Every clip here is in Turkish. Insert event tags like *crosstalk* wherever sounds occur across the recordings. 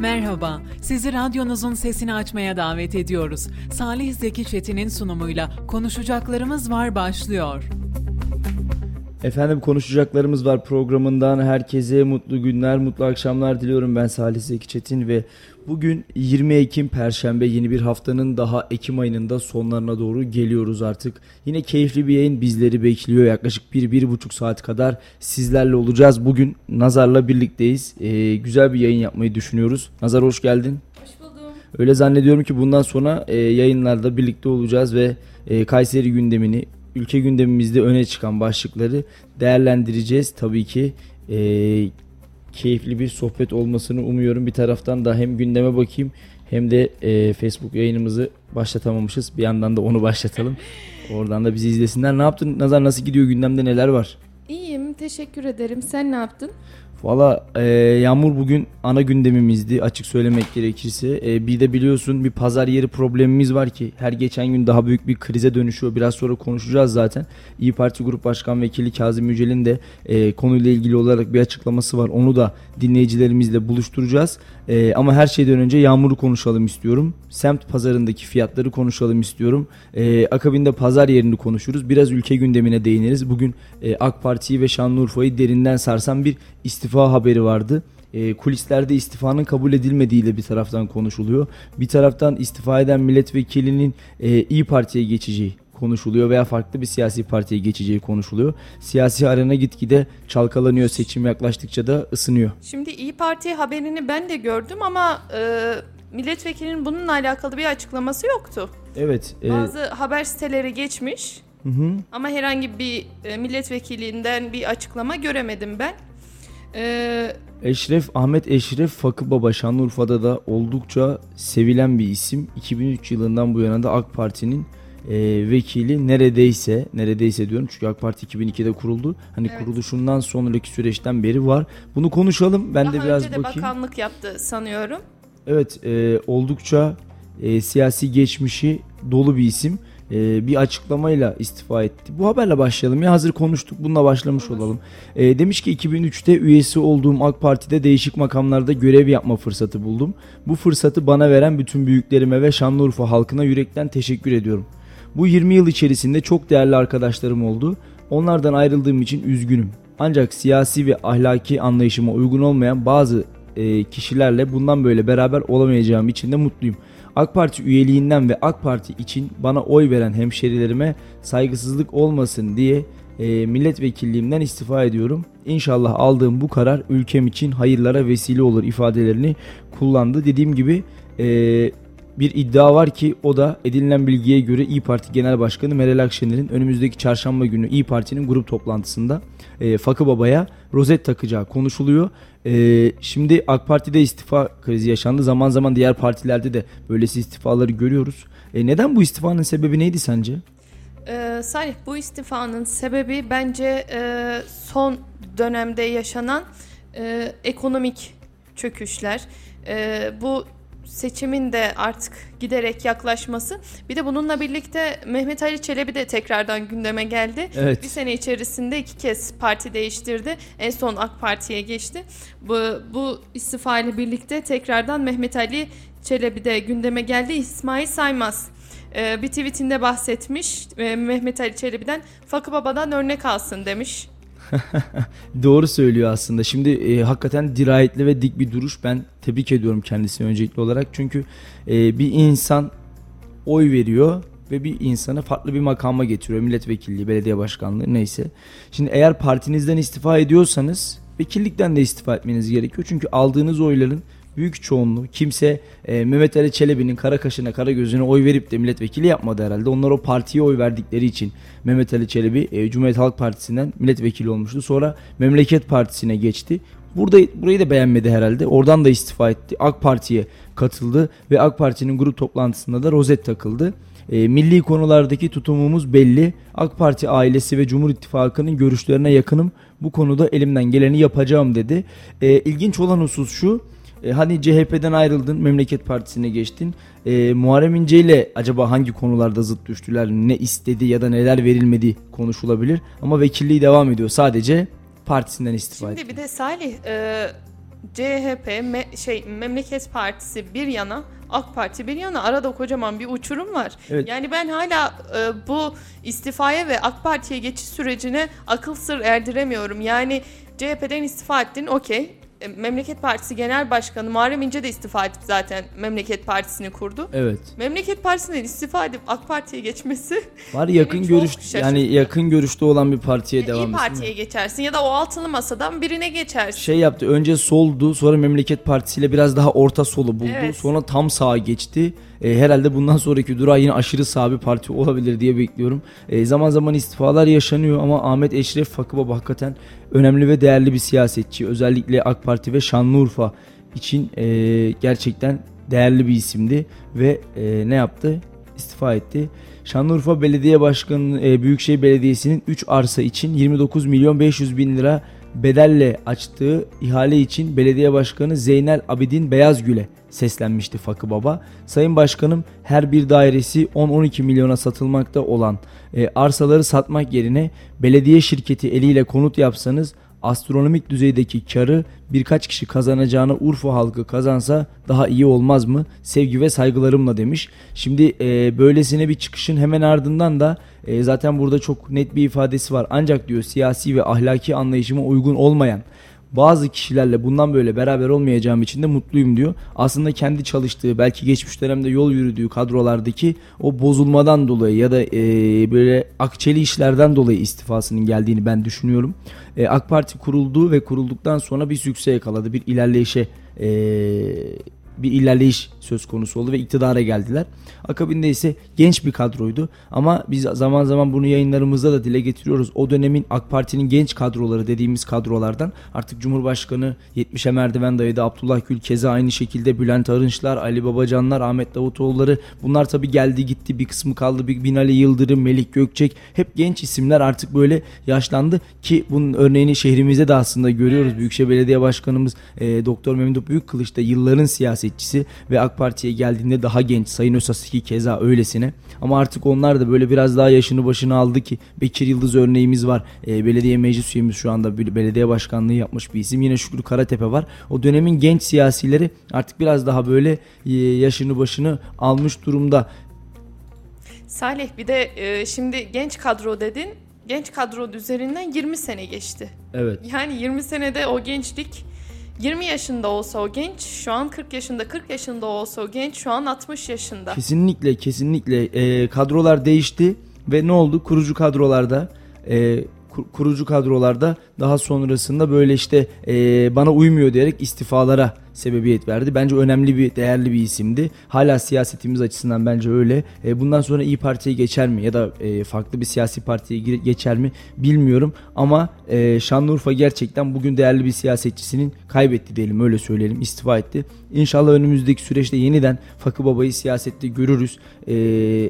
Merhaba, sizi radyonuzun sesini açmaya davet ediyoruz. Salih Zeki Çetin'in sunumuyla Konuşacaklarımız Var başlıyor. Efendim konuşacaklarımız var programından herkese mutlu günler, mutlu akşamlar diliyorum. Ben Salih Zeki Çetin ve bugün 20 Ekim Perşembe yeni bir haftanın daha Ekim ayının da sonlarına doğru geliyoruz artık. Yine keyifli bir yayın bizleri bekliyor. Yaklaşık 1-1,5 saat kadar sizlerle olacağız. Bugün Nazar'la birlikteyiz. Ee, güzel bir yayın yapmayı düşünüyoruz. Nazar hoş geldin. Hoş buldum. Öyle zannediyorum ki bundan sonra e, yayınlarda birlikte olacağız ve e, Kayseri gündemini, ülke gündemimizde öne çıkan başlıkları değerlendireceğiz. Tabii ki e, keyifli bir sohbet olmasını umuyorum. Bir taraftan da hem gündeme bakayım hem de e, Facebook yayınımızı başlatamamışız. Bir yandan da onu başlatalım. Oradan da bizi izlesinler. Ne yaptın? Nazar nasıl gidiyor? Gündemde neler var? İyiyim, teşekkür ederim. Sen ne yaptın? Valla e, Yağmur bugün ana gündemimizdi açık söylemek gerekirse. E, bir de biliyorsun bir pazar yeri problemimiz var ki her geçen gün daha büyük bir krize dönüşüyor. Biraz sonra konuşacağız zaten. İyi Parti Grup Başkan Vekili Kazım Yücel'in de e, konuyla ilgili olarak bir açıklaması var. Onu da dinleyicilerimizle buluşturacağız. E, ama her şeyden önce Yağmur'u konuşalım istiyorum. Semt pazarındaki fiyatları konuşalım istiyorum. E, akabinde pazar yerini konuşuruz. Biraz ülke gündemine değiniriz. Bugün e, AK Parti'yi ve Şanlıurfa'yı derinden sarsan bir istifa haberi vardı. E, kulislerde istifanın kabul edilmediğiyle bir taraftan konuşuluyor. Bir taraftan istifa eden milletvekilinin e, İyi Parti'ye geçeceği konuşuluyor veya farklı bir siyasi partiye geçeceği konuşuluyor. Siyasi arena gitgide çalkalanıyor. Seçim yaklaştıkça da ısınıyor. Şimdi İyi Parti haberini ben de gördüm ama e, milletvekilinin bununla alakalı bir açıklaması yoktu. Evet. E, Bazı haber siteleri geçmiş hı hı. ama herhangi bir e, milletvekilinden bir açıklama göremedim ben. E, Eşref Ahmet Eşref Fakı Baba Şanlıurfa'da da oldukça sevilen bir isim. 2003 yılından bu yana da AK Parti'nin e, vekili neredeyse neredeyse diyorum çünkü AK Parti 2002'de kuruldu. Hani evet. kuruluşundan sonraki süreçten beri var. Bunu konuşalım. Ben Daha de biraz önce de bakayım. bakanlık yaptı sanıyorum. Evet, e, oldukça e, siyasi geçmişi dolu bir isim. E, bir açıklamayla istifa etti. Bu haberle başlayalım ya hazır konuştuk bununla başlamış olalım. E, demiş ki 2003'te üyesi olduğum AK Parti'de değişik makamlarda görev yapma fırsatı buldum. Bu fırsatı bana veren bütün büyüklerime ve Şanlıurfa halkına yürekten teşekkür ediyorum. Bu 20 yıl içerisinde çok değerli arkadaşlarım oldu. Onlardan ayrıldığım için üzgünüm. Ancak siyasi ve ahlaki anlayışıma uygun olmayan bazı e, kişilerle bundan böyle beraber olamayacağım için de mutluyum. AK Parti üyeliğinden ve AK Parti için bana oy veren hemşerilerime saygısızlık olmasın diye e, milletvekilliğimden istifa ediyorum. İnşallah aldığım bu karar ülkem için hayırlara vesile olur ifadelerini kullandı. Dediğim gibi e, bir iddia var ki o da edinilen bilgiye göre İyi Parti Genel Başkanı Meral Akşener'in önümüzdeki çarşamba günü İyi Parti'nin grup toplantısında e, Fakı Baba'ya rozet takacağı konuşuluyor. E, şimdi AK Parti'de istifa krizi yaşandı. Zaman zaman diğer partilerde de böylesi istifaları görüyoruz. E, neden bu istifanın sebebi neydi sence? Ee, Salih bu istifanın sebebi bence e, son dönemde yaşanan e, ekonomik çöküşler. E, bu seçimin de artık giderek yaklaşması. Bir de bununla birlikte Mehmet Ali Çelebi de tekrardan gündeme geldi. Evet. Bir sene içerisinde iki kez parti değiştirdi. En son AK Parti'ye geçti. Bu, bu istifa ile birlikte tekrardan Mehmet Ali Çelebi de gündeme geldi. İsmail Saymaz e, bir tweetinde bahsetmiş e, Mehmet Ali Çelebi'den Fakı Baba'dan örnek alsın demiş. *laughs* Doğru söylüyor aslında. Şimdi e, hakikaten dirayetli ve dik bir duruş. Ben tebrik ediyorum kendisini öncelikli olarak. Çünkü e, bir insan oy veriyor ve bir insanı farklı bir makama getiriyor. Milletvekilliği, belediye başkanlığı neyse. Şimdi eğer partinizden istifa ediyorsanız vekillikten de istifa etmeniz gerekiyor. Çünkü aldığınız oyların büyük çoğunluğu kimse e, Mehmet Ali Çelebi'nin kara kaşına kara gözüne oy verip de milletvekili yapmadı herhalde. Onlar o partiye oy verdikleri için Mehmet Ali Çelebi e, Cumhuriyet Halk Partisi'nden milletvekili olmuştu. Sonra Memleket Partisi'ne geçti. Burada burayı da beğenmedi herhalde. Oradan da istifa etti. AK Parti'ye katıldı ve AK Parti'nin grup toplantısında da rozet takıldı. E, milli konulardaki tutumumuz belli. AK Parti ailesi ve Cumhur İttifakı'nın görüşlerine yakınım. Bu konuda elimden geleni yapacağım dedi. E, ilginç olan husus şu. E, hani CHP'den ayrıldın, Memleket Partisi'ne geçtin. E, Muharrem İnce ile acaba hangi konularda zıt düştüler, ne istedi ya da neler verilmedi konuşulabilir. Ama vekilliği devam ediyor. Sadece partisinden istifa Şimdi etti. bir de Salih, e, CHP, me- şey Memleket Partisi bir yana, AK Parti bir yana arada kocaman bir uçurum var. Evet. Yani ben hala e, bu istifaya ve AK Parti'ye geçiş sürecine akıl sır erdiremiyorum. Yani CHP'den istifa ettin okey. E, Memleket Partisi Genel Başkanı Muharrem İnce de istifa edip zaten Memleket Partisi'ni kurdu. Evet. Memleket Partisi'nden istifa edip AK Parti'ye geçmesi Var yakın görüş yani yakın görüşte olan bir partiye İyi devam etsin. Parti'ye geçersin ya da o altılı masadan birine geçersin. Şey yaptı. Önce soldu, sonra Memleket Partisi ile biraz daha orta solu buldu. Evet. Sonra tam sağa geçti. E, herhalde bundan sonraki durağı yine aşırı sağ bir parti olabilir diye bekliyorum. E, zaman zaman istifalar yaşanıyor ama Ahmet Eşref Fakıbaba hakikaten önemli ve değerli bir siyasetçi. Özellikle AK Parti ve Şanlıurfa için e, gerçekten değerli bir isimdi ve e, ne yaptı? İstifa etti. Şanlıurfa Belediye Başkanı e, Büyükşehir Belediyesi'nin 3 arsa için 29 milyon 500 bin lira bedelle açtığı ihale için belediye başkanı Zeynel Abidin Beyazgül'e seslenmişti Fakı Baba. Sayın Başkanım her bir dairesi 10-12 milyona satılmakta olan e, arsaları satmak yerine belediye şirketi eliyle konut yapsanız astronomik düzeydeki karı birkaç kişi kazanacağına Urfa halkı kazansa daha iyi olmaz mı? Sevgi ve saygılarımla demiş. Şimdi e, böylesine bir çıkışın hemen ardından da e, zaten burada çok net bir ifadesi var. Ancak diyor siyasi ve ahlaki anlayışıma uygun olmayan bazı kişilerle bundan böyle beraber olmayacağım için de mutluyum diyor. Aslında kendi çalıştığı belki geçmiş dönemde yol yürüdüğü kadrolardaki o bozulmadan dolayı ya da e, böyle akçeli işlerden dolayı istifasının geldiğini ben düşünüyorum. E, AK Parti kuruldu ve kurulduktan sonra bir sükse yakaladı. Bir ilerleyişe e, bir ilerleyiş söz konusu oldu ve iktidara geldiler. Akabinde ise genç bir kadroydu ama biz zaman zaman bunu yayınlarımızda da dile getiriyoruz. O dönemin AK Parti'nin genç kadroları dediğimiz kadrolardan artık Cumhurbaşkanı 70'e merdiven dayadı. Abdullah Gül keza aynı şekilde Bülent Arınçlar, Ali Babacanlar, Ahmet Davutoğulları bunlar tabi geldi gitti bir kısmı kaldı. Bir Binali Yıldırım, Melik Gökçek hep genç isimler artık böyle yaşlandı ki bunun örneğini şehrimizde de aslında görüyoruz. Büyükşehir Belediye Başkanımız e, Doktor Memduh Büyükkılıç da yılların siyasetçisi ve AK Parti'ye geldiğinde daha genç. Sayın Özasiki keza öylesine. Ama artık onlar da böyle biraz daha yaşını başına aldı ki Bekir Yıldız örneğimiz var. E, belediye meclis üyemiz şu anda belediye başkanlığı yapmış bir isim. Yine Şükrü Karatepe var. O dönemin genç siyasileri artık biraz daha böyle e, yaşını başını almış durumda. Salih bir de e, şimdi genç kadro dedin. Genç kadro üzerinden 20 sene geçti. Evet. Yani 20 senede o gençlik 20 yaşında olsa o genç şu an 40 yaşında, 40 yaşında olsa o genç şu an 60 yaşında. Kesinlikle kesinlikle e, kadrolar değişti ve ne oldu kurucu kadrolarda e, kurucu kadrolarda daha sonrasında böyle işte e, bana uymuyor diyerek istifalara sebebiyet verdi. Bence önemli bir değerli bir isimdi. Hala siyasetimiz açısından bence öyle. E, bundan sonra İyi Parti'ye geçer mi ya da e, farklı bir siyasi partiye geçer mi bilmiyorum ama e, Şanlıurfa gerçekten bugün değerli bir siyasetçisinin kaybetti diyelim öyle söyleyelim istifa etti. İnşallah önümüzdeki süreçte yeniden Fakı Baba'yı siyasette görürüz. E,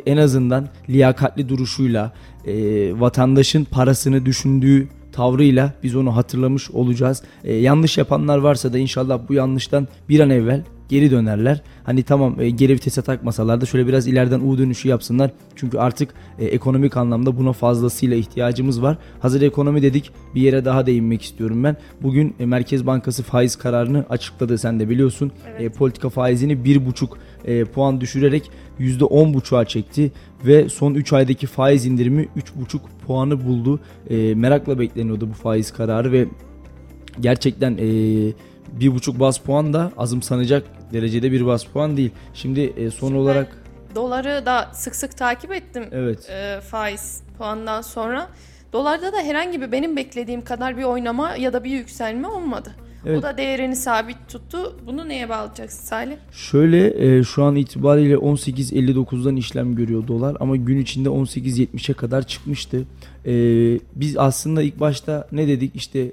en azından liyakatli duruşuyla e, vatandaşın parasını düşündüğü tavrıyla biz onu hatırlamış olacağız. E, yanlış yapanlar varsa da inşallah bu yanlıştan bir an evvel geri dönerler. Hani tamam e, geri vitese takmasalar da şöyle biraz ileriden U dönüşü yapsınlar. Çünkü artık e, ekonomik anlamda buna fazlasıyla ihtiyacımız var. Hazır ekonomi dedik bir yere daha değinmek istiyorum ben. Bugün e, Merkez Bankası faiz kararını açıkladı sen de biliyorsun. E, politika faizini 1,5 e, puan düşürerek %10,5'a çekti ve son 3 aydaki faiz indirimi 3,5 puanı buldu. E, merakla bekleniyordu bu faiz kararı ve gerçekten e, bir buçuk bas puan da azımsanacak derecede bir bas puan değil. Şimdi e, son Şimdi olarak Doları da sık sık takip ettim evet e, faiz puandan sonra. Dolarda da herhangi bir benim beklediğim kadar bir oynama ya da bir yükselme olmadı. Evet. O da değerini sabit tuttu. Bunu neye bağlayacaksın Salih? şöyle e, şu an itibariyle 18.59'dan işlem görüyor dolar ama gün içinde 18.70'e kadar çıkmıştı. E, biz aslında ilk başta ne dedik işte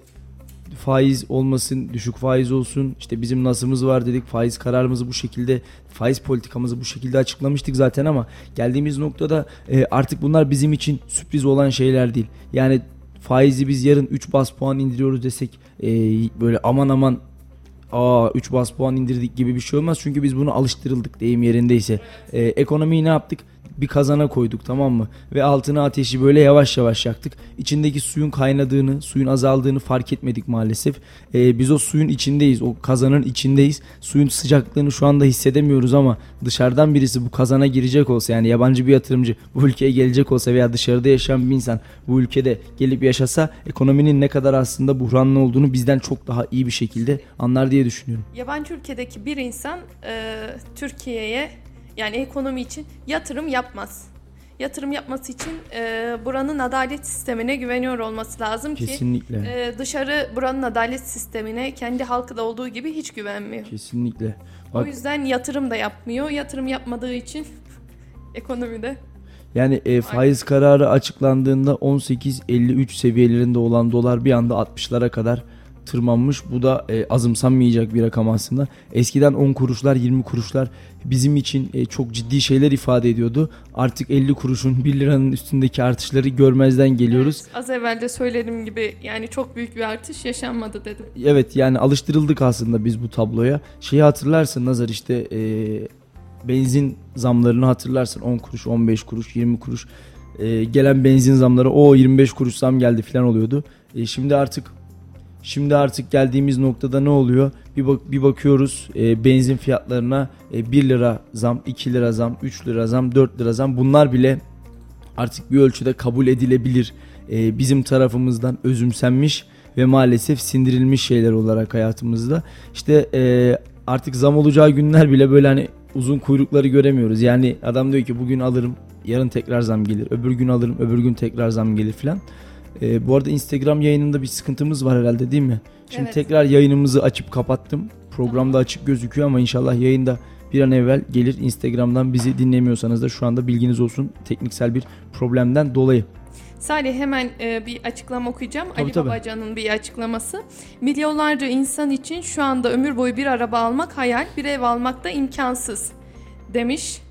faiz olmasın, düşük faiz olsun. İşte bizim nasımız var dedik. Faiz kararımızı bu şekilde, faiz politikamızı bu şekilde açıklamıştık zaten ama geldiğimiz noktada e, artık bunlar bizim için sürpriz olan şeyler değil. Yani faizi biz yarın 3 bas puan indiriyoruz desek e, böyle aman aman aa 3 bas puan indirdik gibi bir şey olmaz. Çünkü biz bunu alıştırıldık deyim yerindeyse. E, ekonomiyi ne yaptık? Bir kazana koyduk tamam mı? Ve altına ateşi böyle yavaş yavaş yaktık. İçindeki suyun kaynadığını, suyun azaldığını fark etmedik maalesef. Ee, biz o suyun içindeyiz, o kazanın içindeyiz. Suyun sıcaklığını şu anda hissedemiyoruz ama dışarıdan birisi bu kazana girecek olsa yani yabancı bir yatırımcı bu ülkeye gelecek olsa veya dışarıda yaşayan bir insan bu ülkede gelip yaşasa ekonominin ne kadar aslında buhranlı olduğunu bizden çok daha iyi bir şekilde anlar diye düşünüyorum. Yabancı ülkedeki bir insan e, Türkiye'ye yani ekonomi için yatırım yapmaz. Yatırım yapması için e, buranın adalet sistemine güveniyor olması lazım ki Kesinlikle. e, dışarı buranın adalet sistemine kendi halkı da olduğu gibi hiç güvenmiyor. Kesinlikle. O Bak, yüzden yatırım da yapmıyor. Yatırım yapmadığı için *laughs* ekonomide yani e, faiz kararı açıklandığında 18.53 seviyelerinde olan dolar bir anda 60'lara kadar tırmanmış. Bu da e, azımsanmayacak bir rakam aslında. Eskiden 10 kuruşlar 20 kuruşlar bizim için e, çok ciddi şeyler ifade ediyordu. Artık 50 kuruşun 1 liranın üstündeki artışları görmezden geliyoruz. az evvel de söylediğim gibi yani çok büyük bir artış yaşanmadı dedim. Evet yani alıştırıldık aslında biz bu tabloya. Şeyi hatırlarsın Nazar işte e, benzin zamlarını hatırlarsın 10 kuruş 15 kuruş 20 kuruş e, gelen benzin zamları o 25 kuruş zam geldi falan oluyordu. E, şimdi artık şimdi artık geldiğimiz noktada ne oluyor? Bir, bak, bir bakıyoruz e, benzin fiyatlarına e, 1 lira zam 2 lira zam 3 lira zam 4 lira zam bunlar bile artık bir ölçüde kabul edilebilir e, bizim tarafımızdan özümsenmiş ve maalesef sindirilmiş şeyler olarak hayatımızda. İşte e, artık zam olacağı günler bile böyle hani uzun kuyrukları göremiyoruz. Yani adam diyor ki bugün alırım yarın tekrar zam gelir. Öbür gün alırım öbür gün tekrar zam gelir filan. E, bu arada Instagram yayınında bir sıkıntımız var herhalde değil mi? Şimdi Evet. tekrar yayınımızı açıp kapattım. Programda açık gözüküyor ama inşallah yayında bir an evvel gelir. Instagram'dan bizi dinlemiyorsanız da şu anda bilginiz olsun tekniksel bir problemden dolayı. Salih hemen e, bir açıklama okuyacağım. Tabii, Ali tabii. Babacan'ın bir açıklaması. Milyonlarca insan için şu anda ömür boyu bir araba almak hayal, bir ev almak da imkansız demiş.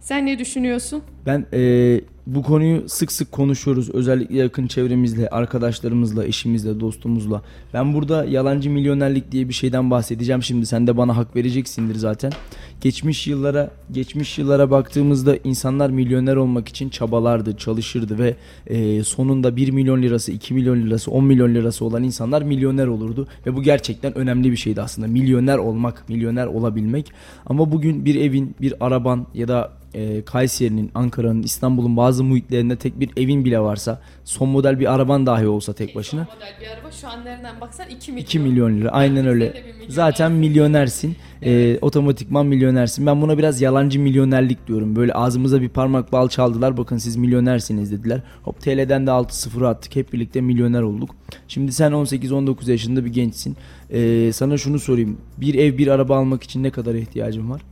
Sen ne düşünüyorsun? Ben eee, bu konuyu sık sık konuşuyoruz. Özellikle yakın çevremizle, arkadaşlarımızla, eşimizle, dostumuzla. Ben burada yalancı milyonerlik diye bir şeyden bahsedeceğim şimdi. Sen de bana hak vereceksindir zaten. Geçmiş yıllara, geçmiş yıllara baktığımızda insanlar milyoner olmak için çabalardı, çalışırdı ve eee, sonunda 1 milyon lirası, 2 milyon lirası, 10 milyon lirası olan insanlar milyoner olurdu ve bu gerçekten önemli bir şeydi aslında. Milyoner olmak, milyoner olabilmek. Ama bugün bir evin, bir araban ya da e, Kayseri'nin, Ankara'nın, İstanbul'un bazı muhitlerinde tek bir evin bile varsa, son model bir araban dahi olsa tek başına Son model bir araba şu an nereden baksan 2 milyon. 2 milyon lira. Aynen öyle. Zaten milyonersin. E, otomatikman milyonersin. Ben buna biraz yalancı milyonerlik diyorum. Böyle ağzımıza bir parmak bal çaldılar. Bakın siz milyonersiniz dediler. Hop TL'den de 6-0 attık. Hep birlikte milyoner olduk. Şimdi sen 18-19 yaşında bir gençsin. E, sana şunu sorayım. Bir ev bir araba almak için ne kadar ihtiyacın var?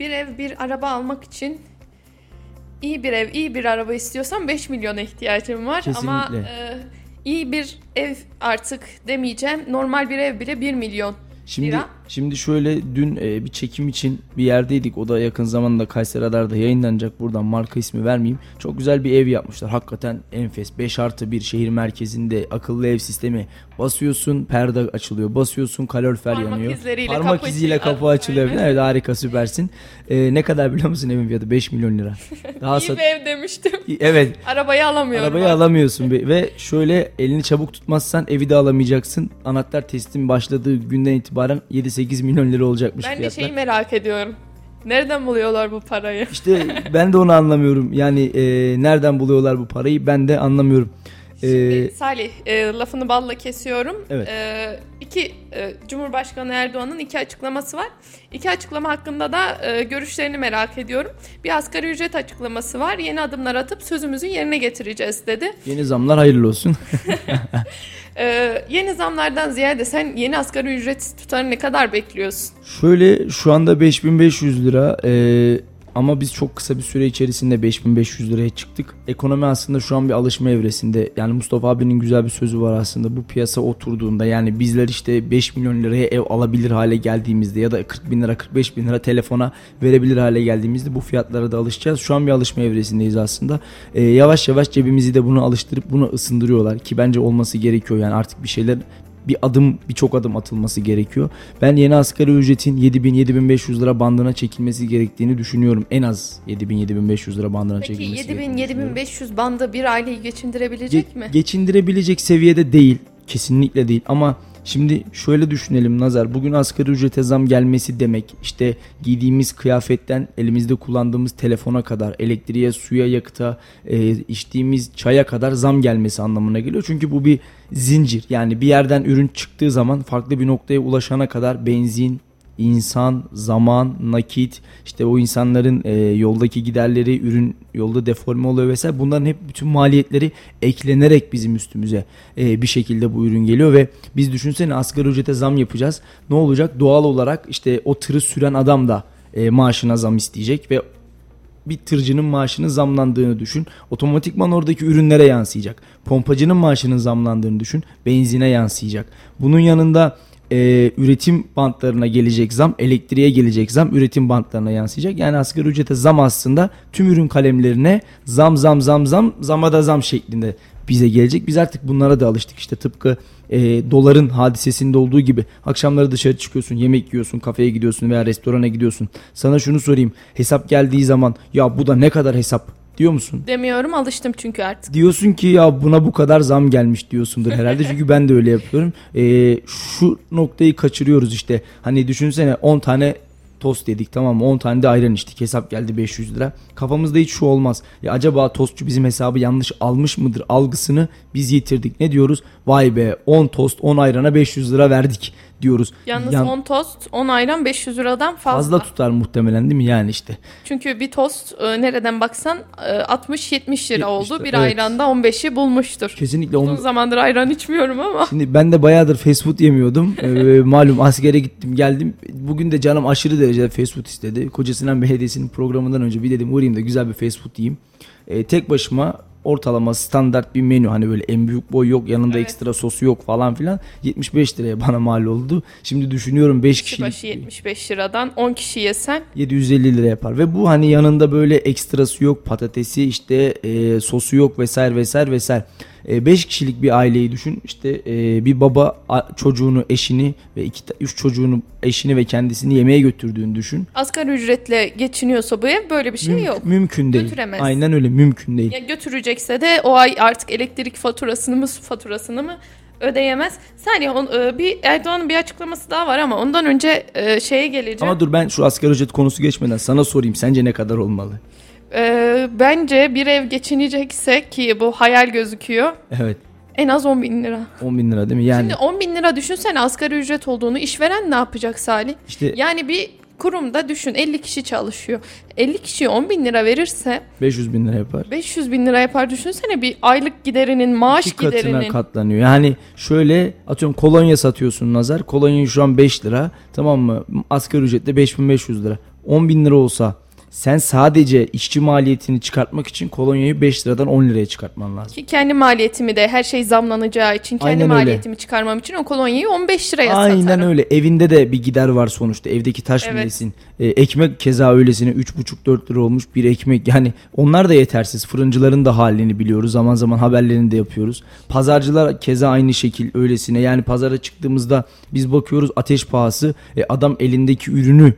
Bir ev, bir araba almak için iyi bir ev, iyi bir araba istiyorsan 5 milyona ihtiyacım var. Ama Kesinlikle. e, iyi bir ev artık demeyeceğim. Normal bir ev bile 1 milyon. Şimdi Lira. Şimdi şöyle dün e, bir çekim için bir yerdeydik. O da yakın zamanda Kayseri Radar'da yayınlanacak. Buradan marka ismi vermeyeyim. Çok güzel bir ev yapmışlar. Hakikaten enfes. 5 artı 1 şehir merkezinde akıllı ev sistemi. Basıyorsun perde açılıyor. Basıyorsun kalorifer Parmak yanıyor. izleriyle Parmak kapı iziyle kapı açılıyor. Aynen. Evet harika süpersin. E, ne kadar biliyor musun evin fiyatı? 5 milyon lira. *laughs* Daha iyi sat- bir ev demiştim. Evet Arabayı alamıyorum. Arabayı artık. alamıyorsun ve şöyle elini çabuk tutmazsan evi de alamayacaksın. Anahtar teslim başladığı günden itibaren 7-8 milyon lira olacakmış Ben de fiyatlar. şeyi merak ediyorum. Nereden buluyorlar bu parayı? *laughs* İşte ben de onu anlamıyorum. Yani e, nereden buluyorlar bu parayı ben de anlamıyorum. E, Şimdi Salih e, lafını balla kesiyorum. Evet. E, iki e, Cumhurbaşkanı Erdoğan'ın iki açıklaması var. İki açıklama hakkında da e, görüşlerini merak ediyorum. Bir asgari ücret açıklaması var. Yeni adımlar atıp sözümüzü yerine getireceğiz dedi. yeni zamlar hayırlı olsun. *laughs* E, yeni zamlardan ziyade sen yeni asgari ücret tutarı ne kadar bekliyorsun? Şöyle şu anda 5500 lira e, ama biz çok kısa bir süre içerisinde 5500 liraya çıktık. Ekonomi aslında şu an bir alışma evresinde. Yani Mustafa abinin güzel bir sözü var aslında. Bu piyasa oturduğunda yani bizler işte 5 milyon liraya ev alabilir hale geldiğimizde ya da 40 bin lira 45 bin lira telefona verebilir hale geldiğimizde bu fiyatlara da alışacağız. Şu an bir alışma evresindeyiz aslında. E, yavaş yavaş cebimizi de bunu alıştırıp bunu ısındırıyorlar ki bence olması gerekiyor yani artık bir şeyler bir adım birçok adım atılması gerekiyor. Ben yeni asgari ücretin 7000-7500 lira bandına çekilmesi gerektiğini düşünüyorum. En az 7000-7500 lira bandına Peki çekilmesi gerektiğini düşünüyorum. 7000-7500 bandı bir aileyi geçindirebilecek Ge- mi? Geçindirebilecek seviyede değil. Kesinlikle değil ama şimdi şöyle düşünelim Nazar. Bugün asgari ücrete zam gelmesi demek işte giydiğimiz kıyafetten elimizde kullandığımız telefona kadar elektriğe, suya, yakıta, e, içtiğimiz çaya kadar zam gelmesi anlamına geliyor. Çünkü bu bir zincir. Yani bir yerden ürün çıktığı zaman farklı bir noktaya ulaşana kadar benzin, insan, zaman, nakit, işte o insanların e, yoldaki giderleri, ürün yolda deforme oluyor vesaire. Bunların hep bütün maliyetleri eklenerek bizim üstümüze e, bir şekilde bu ürün geliyor ve biz düşünsene asgari ücrete zam yapacağız. Ne olacak? Doğal olarak işte o tırı süren adam da e, maaşına zam isteyecek ve bir tırcının maaşının zamlandığını düşün. Otomatikman oradaki ürünlere yansıyacak. Pompacının maaşının zamlandığını düşün. Benzine yansıyacak. Bunun yanında e, üretim bantlarına gelecek zam, elektriğe gelecek zam, üretim bantlarına yansıyacak. Yani asgari ücrete zam aslında tüm ürün kalemlerine zam zam zam zam zama da zam şeklinde bize gelecek. Biz artık bunlara da alıştık işte tıpkı e, doların hadisesinde olduğu gibi akşamları dışarı çıkıyorsun, yemek yiyorsun, kafeye gidiyorsun veya restorana gidiyorsun. Sana şunu sorayım. Hesap geldiği zaman ya bu da ne kadar hesap diyor musun? Demiyorum alıştım çünkü artık. Diyorsun ki ya buna bu kadar zam gelmiş diyorsundur herhalde. *laughs* Çünkü ben de öyle yapıyorum. Ee, şu noktayı kaçırıyoruz işte. Hani düşünsene 10 tane tost yedik tamam mı? 10 tane de ayran içtik. Hesap geldi 500 lira. Kafamızda hiç şu olmaz. Ya acaba tostçu bizim hesabı yanlış almış mıdır algısını biz yitirdik. Ne diyoruz? Vay be 10 tost 10 ayrana 500 lira verdik diyoruz. Yalnız Yan- 10 tost 10 ayran 500 liradan fazla. fazla tutar muhtemelen değil mi yani işte. Çünkü bir tost e, nereden baksan e, 60-70 lira 70 oldu. lira, Bir evet. ayranda 15'i bulmuştur. Kesinlikle Uzun onu zamandır ayran içmiyorum ama. Şimdi ben de bayağıdır fast food yemiyordum. *laughs* Ee, malum askere gittim geldim. Bugün de canım aşırı derecede fast food istedi. Kocasinan Belediyesi'nin programından önce bir dedim uğrayayım da güzel bir fast food yiyeyim. Ee, tek başıma ortalama standart bir menü hani böyle en büyük boy yok yanında Evet. ekstra sosu yok falan filan 75 liraya bana mal oldu. Şimdi düşünüyorum 5 Kişi başı 75 liradan 10 kişi yesen 750 lira yapar ve bu hani yanında böyle ekstrası yok patatesi işte e, sosu yok vesaire vesaire vesaire 5 kişilik bir aileyi düşün işte e, bir baba çocuğunu eşini ve iki üç çocuğunu eşini ve kendisini yemeğe götürdüğünü düşün asgari ücretle geçiniyorsa bu ev böyle bir şey Müm- yok. mümkün değil Götüremez. aynen öyle mümkün değil Ya götürecekse de o ay artık elektrik faturasını mı su faturasını mı ödeyemez. Saniye on, e, bir Erdoğan'ın bir açıklaması daha var ama ondan önce e, şeye geleceğim. ama dur ben şu asgari ücret konusu geçmeden sana sorayım sence ne kadar olmalı E, bence bir ev geçinecekse ki bu hayal gözüküyor evet en az 10 bin lira. 10 bin lira değil mi yani Şimdi 10 bin lira düşünsene asgari ücret olduğunu işveren ne yapacak Salih? işte Yani bir kurumda düşün 50 kişi çalışıyor. 50 kişiye 10 bin lira verirse 500 bin lira yapar 500 bin lira yapar düşünsene bir aylık giderinin maaş İki katına giderinin. katlanıyor. Yani şöyle atıyorum kolonya satıyorsun Nazar. Kolonya şu an 5 lira. Tamam mı? Asgari ücretle 5500 lira. 10 bin lira olsa sen sadece işçi maliyetini çıkartmak için kolonyayı 5 liradan 10 liraya çıkartman lazım. Ki kendi maliyetimi de her şey zamlanacağı için kendi Aynen öyle. maliyetimi çıkarmam için o kolonyayı 15 liraya Aynen satarım. öyle. Evinde de bir gider var sonuçta. Evdeki taş Evet. bilesin. Ee, ekmek keza öylesine 3,5-4 lira olmuş bir ekmek. Yani onlar da yetersiz. Fırıncıların da halini biliyoruz. Zaman zaman haberlerini de yapıyoruz. Pazarcılar keza aynı şekil öylesine. Yani pazara çıktığımızda biz bakıyoruz ateş pahası. E, adam elindeki ürünü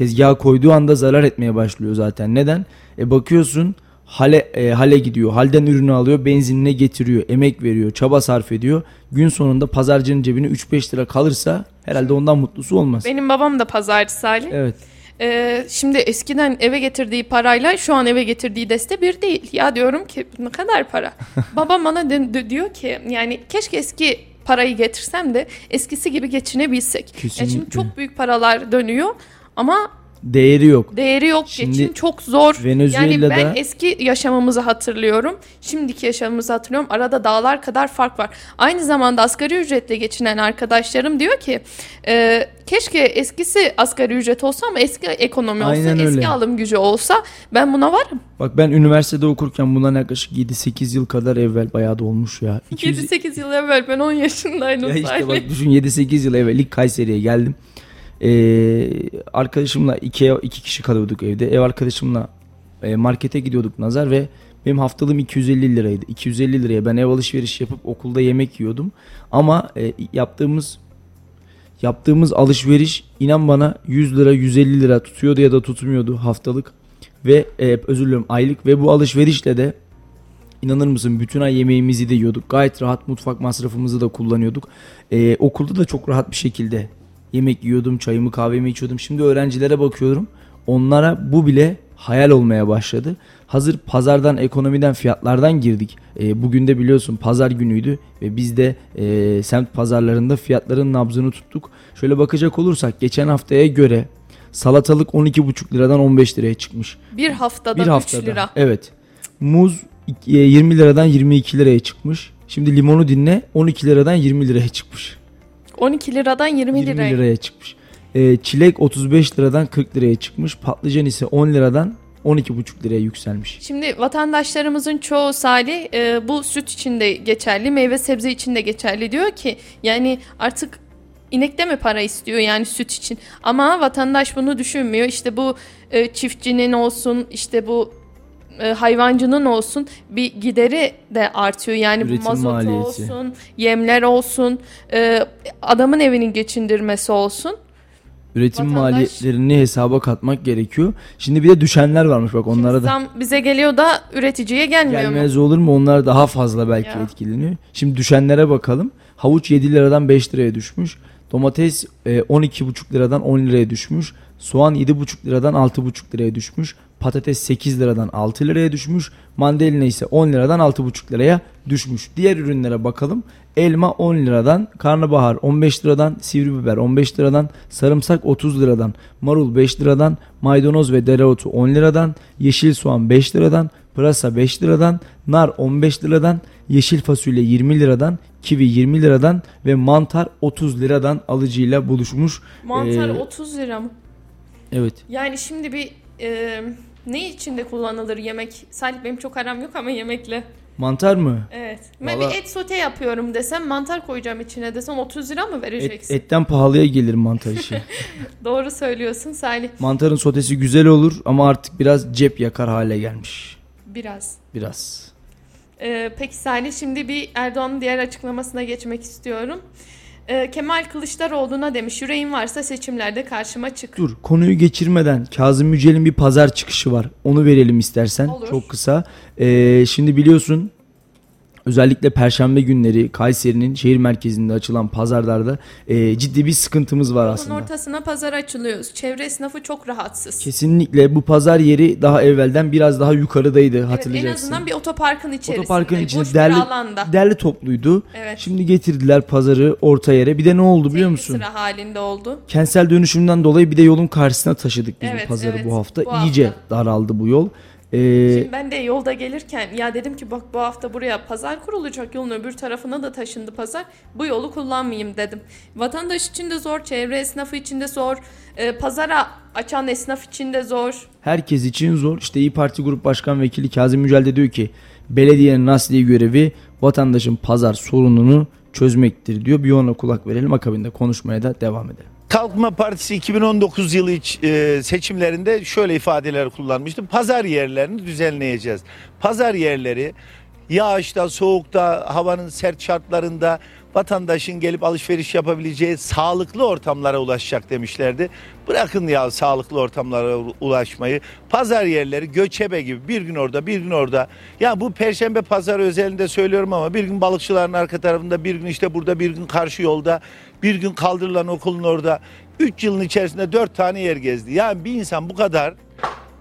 tezgaha koyduğu anda zarar etmeye başlıyor zaten. Neden? E bakıyorsun hale e, hale gidiyor. Halden ürünü alıyor, benzinine getiriyor, emek veriyor, çaba sarf ediyor. Gün sonunda pazarcının cebine 3-5 lira kalırsa herhalde ondan mutlusu olmaz. Benim babam da pazarcı Salih. Evet. Ee, şimdi eskiden eve getirdiği parayla şu an eve getirdiği deste bir değil. Ya diyorum ki ne kadar para? *laughs* Babam bana de- de- diyor ki yani keşke eski parayı getirsem de eskisi gibi geçinebilsek. Ya şimdi Kesinlikle. çok büyük paralar dönüyor ama Değeri yok. değeri yok. Şimdi Geçim çok zor. Yani Venezuela'da ben eski yaşamımızı hatırlıyorum. Şimdiki yaşamımızı hatırlıyorum. Arada dağlar kadar fark var. Aynı zamanda asgari ücretle geçinen arkadaşlarım diyor ki e, keşke eskisi asgari ücret olsa ama eski ekonomi olsa, Aynen eski öyle. alım gücü olsa ben buna varım. bak ben üniversitede okurken bundan yaklaşık 7-8 yıl kadar evvel bayağı da olmuş ya. 200 7-8 yıl evvel ben 10 yaşındaydım. Ya işte bak düşün 7-8 yıl evvel ilk Kayseri'ye geldim. Ee, arkadaşımla iki, iki kişi kalıyorduk evde. Ev arkadaşımla e, markete gidiyorduk Nazar ve Benim haftalığım 250 liraydı. 250 liraya ben ev alışveriş yapıp okulda yemek yiyordum. Ama e, yaptığımız yaptığımız alışveriş inan bana 100 lira 150 lira tutuyordu ya da tutmuyordu haftalık ve e, özür dilerim aylık ve bu alışverişle de inanır mısın bütün ay yemeğimizi de yiyorduk. Gayet rahat mutfak masrafımızı da kullanıyorduk. E, okulda da çok rahat bir şekilde yemek yiyordum, çayımı kahvemi içiyordum. Şimdi öğrencilere bakıyorum. Onlara bu bile hayal olmaya başladı. Hazır pazardan, ekonomiden, fiyatlardan girdik. E, bugün de biliyorsun pazar günüydü ve biz de e, semt pazarlarında fiyatların nabzını tuttuk. Şöyle bakacak olursak geçen haftaya göre salatalık 12,5 liradan 15 liraya çıkmış. Bir haftada, Bir haftada. 3 lira. Evet. Muz e, 20 liradan 22 liraya çıkmış. Şimdi limonu dinle 12 liradan 20 liraya çıkmış. 12 liradan 20, 20 liraya. liraya çıkmış. Ee, çilek 35 liradan 40 liraya çıkmış. Patlıcan ise 10 liradan 12,5 liraya yükselmiş. Şimdi vatandaşlarımızın çoğu Salih e, bu süt için de geçerli, meyve sebze için de geçerli diyor ki yani artık inekte mi para istiyor yani süt için. Ama vatandaş bunu düşünmüyor. İşte bu e, çiftçinin olsun, işte bu e, hayvancının olsun bir gideri de artıyor. Yani Üretim mazot maliyeti. olsun, yemler olsun, e, adamın evinin geçindirmesi olsun. Üretim Vatandaş- maliyetlerini hesaba katmak gerekiyor. Şimdi bir de düşenler varmış bak onlara Şimdi da. zam bize geliyor da üreticiye gelmiyor mu? Gelmez olur mu? Onlar daha fazla belki Ya. etkileniyor. Şimdi düşenlere bakalım. Havuç 7 liradan 5 liraya düşmüş. Domates e, 12,5 liradan 10 liraya düşmüş. Soğan 7,5 liradan 6,5 liraya düşmüş. Patates 8 liradan 6 liraya düşmüş. Mandalina ise 10 liradan 6,5 liraya düşmüş. Diğer ürünlere bakalım. Elma 10 liradan, karnabahar 15 liradan, sivri biber 15 liradan, sarımsak 30 liradan, marul 5 liradan, maydanoz ve dereotu 10 liradan, yeşil soğan 5 liradan, pırasa 5 liradan, nar 15 liradan, yeşil fasulye 20 liradan, kivi 20 liradan ve mantar 30 liradan alıcıyla buluşmuş. Mantar Ee, 30 lira mı? Evet. Yani şimdi bir e, ne içinde kullanılır yemek? Salih benim çok aram yok ama yemekle. Mantar mı? Evet. Ben Valla- bir et sote yapıyorum desem mantar koyacağım içine desem 30 lira mı Et, vereceksin? etten pahalıya gelir mantar işi. *laughs* Doğru söylüyorsun Salih. Mantarın sotesi güzel olur ama artık biraz cep yakar hale gelmiş. Biraz. Biraz. E, peki Salih şimdi bir Erdoğan'ın diğer açıklamasına geçmek istiyorum. E, Kemal Kılıçdaroğlu'na demiş yüreğin varsa seçimlerde karşıma çık. Dur konuyu geçirmeden Kazım Yücel'in bir pazar çıkışı var. Onu verelim istersen. Olur. Çok kısa. Ee, şimdi biliyorsun özellikle perşembe günleri Kayseri'nin şehir merkezinde açılan pazarlarda e, ciddi bir sıkıntımız var Yolun aslında. ortasına pazar açılıyoruz. Çevre esnafı çok rahatsız. Kesinlikle bu pazar yeri daha evvelden biraz daha yukarıdaydı Evet, en hatırlayacaksın. azından bir otoparkın içerisinde. Otoparkın bir derli, alanda. derli topluydu. Evet. Şimdi getirdiler pazarı orta yere. Bir de ne oldu biliyor Tek musun? sıra halinde oldu. Kentsel dönüşümden dolayı bir de yolun karşısına taşıdık biz Evet, pazarı evet. bu hafta. Bu İyice hafta. daraldı bu yol. Ee, Şimdi ben de yolda gelirken ya dedim ki bak bu hafta buraya pazar kurulacak yolun öbür tarafına da taşındı pazar. Bu yolu kullanmayayım dedim. Vatandaş için de zor, çevre esnafı için de zor, e, pazara açan esnaf için de zor. herkes için zor. İşte İyi Parti Grup Başkan Vekili Kazım Yücel de diyor ki belediyenin asli görevi vatandaşın pazar sorununu çözmektir diyor. Bir ona kulak verelim akabinde konuşmaya da devam edelim. Kalkınma Partisi 2019 yılı e, seçimlerinde şöyle ifadeler kullanmıştı. Pazar yerlerini düzenleyeceğiz. Pazar yerleri yağışta, soğukta, havanın sert şartlarında vatandaşın gelip alışveriş yapabileceği sağlıklı ortamlara ulaşacak demişlerdi. Bırakın ya sağlıklı ortamlara ulaşmayı. Pazar yerleri göçebe gibi bir gün orada bir gün orada. Ya bu perşembe pazarı özelinde söylüyorum ama bir gün balıkçıların arka tarafında bir gün işte burada bir gün karşı yolda bir gün kaldırılan okulun orada. 3 yılın içerisinde 4 tane yer gezdi. Yani bir insan bu kadar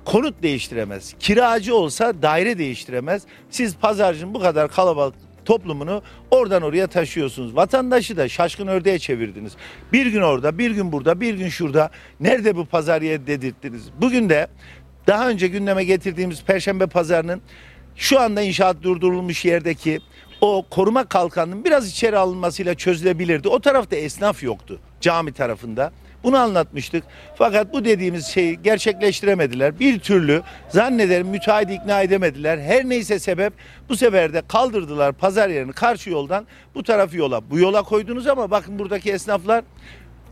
konut değiştiremez. Kiracı olsa daire değiştiremez. Siz pazarcının bu kadar kalabalık toplumunu oradan oraya taşıyorsunuz. Vatandaşı da şaşkın ördeğe çevirdiniz. Bir gün orada, bir gün burada, bir gün şurada. Nerede bu pazar yeri dedirttiniz. Bugün de daha önce gündeme getirdiğimiz Perşembe Pazarı'nın şu anda inşaat durdurulmuş yerdeki o koruma kalkanının biraz içeri alınmasıyla çözülebilirdi. O tarafta esnaf yoktu cami tarafında. Bunu anlatmıştık. Fakat bu dediğimiz şeyi gerçekleştiremediler. Bir türlü zannederim müteahhit ikna edemediler. Her neyse sebep bu sefer de kaldırdılar pazar yerini karşı yoldan bu tarafı yola. Bu yola koydunuz ama bakın buradaki esnaflar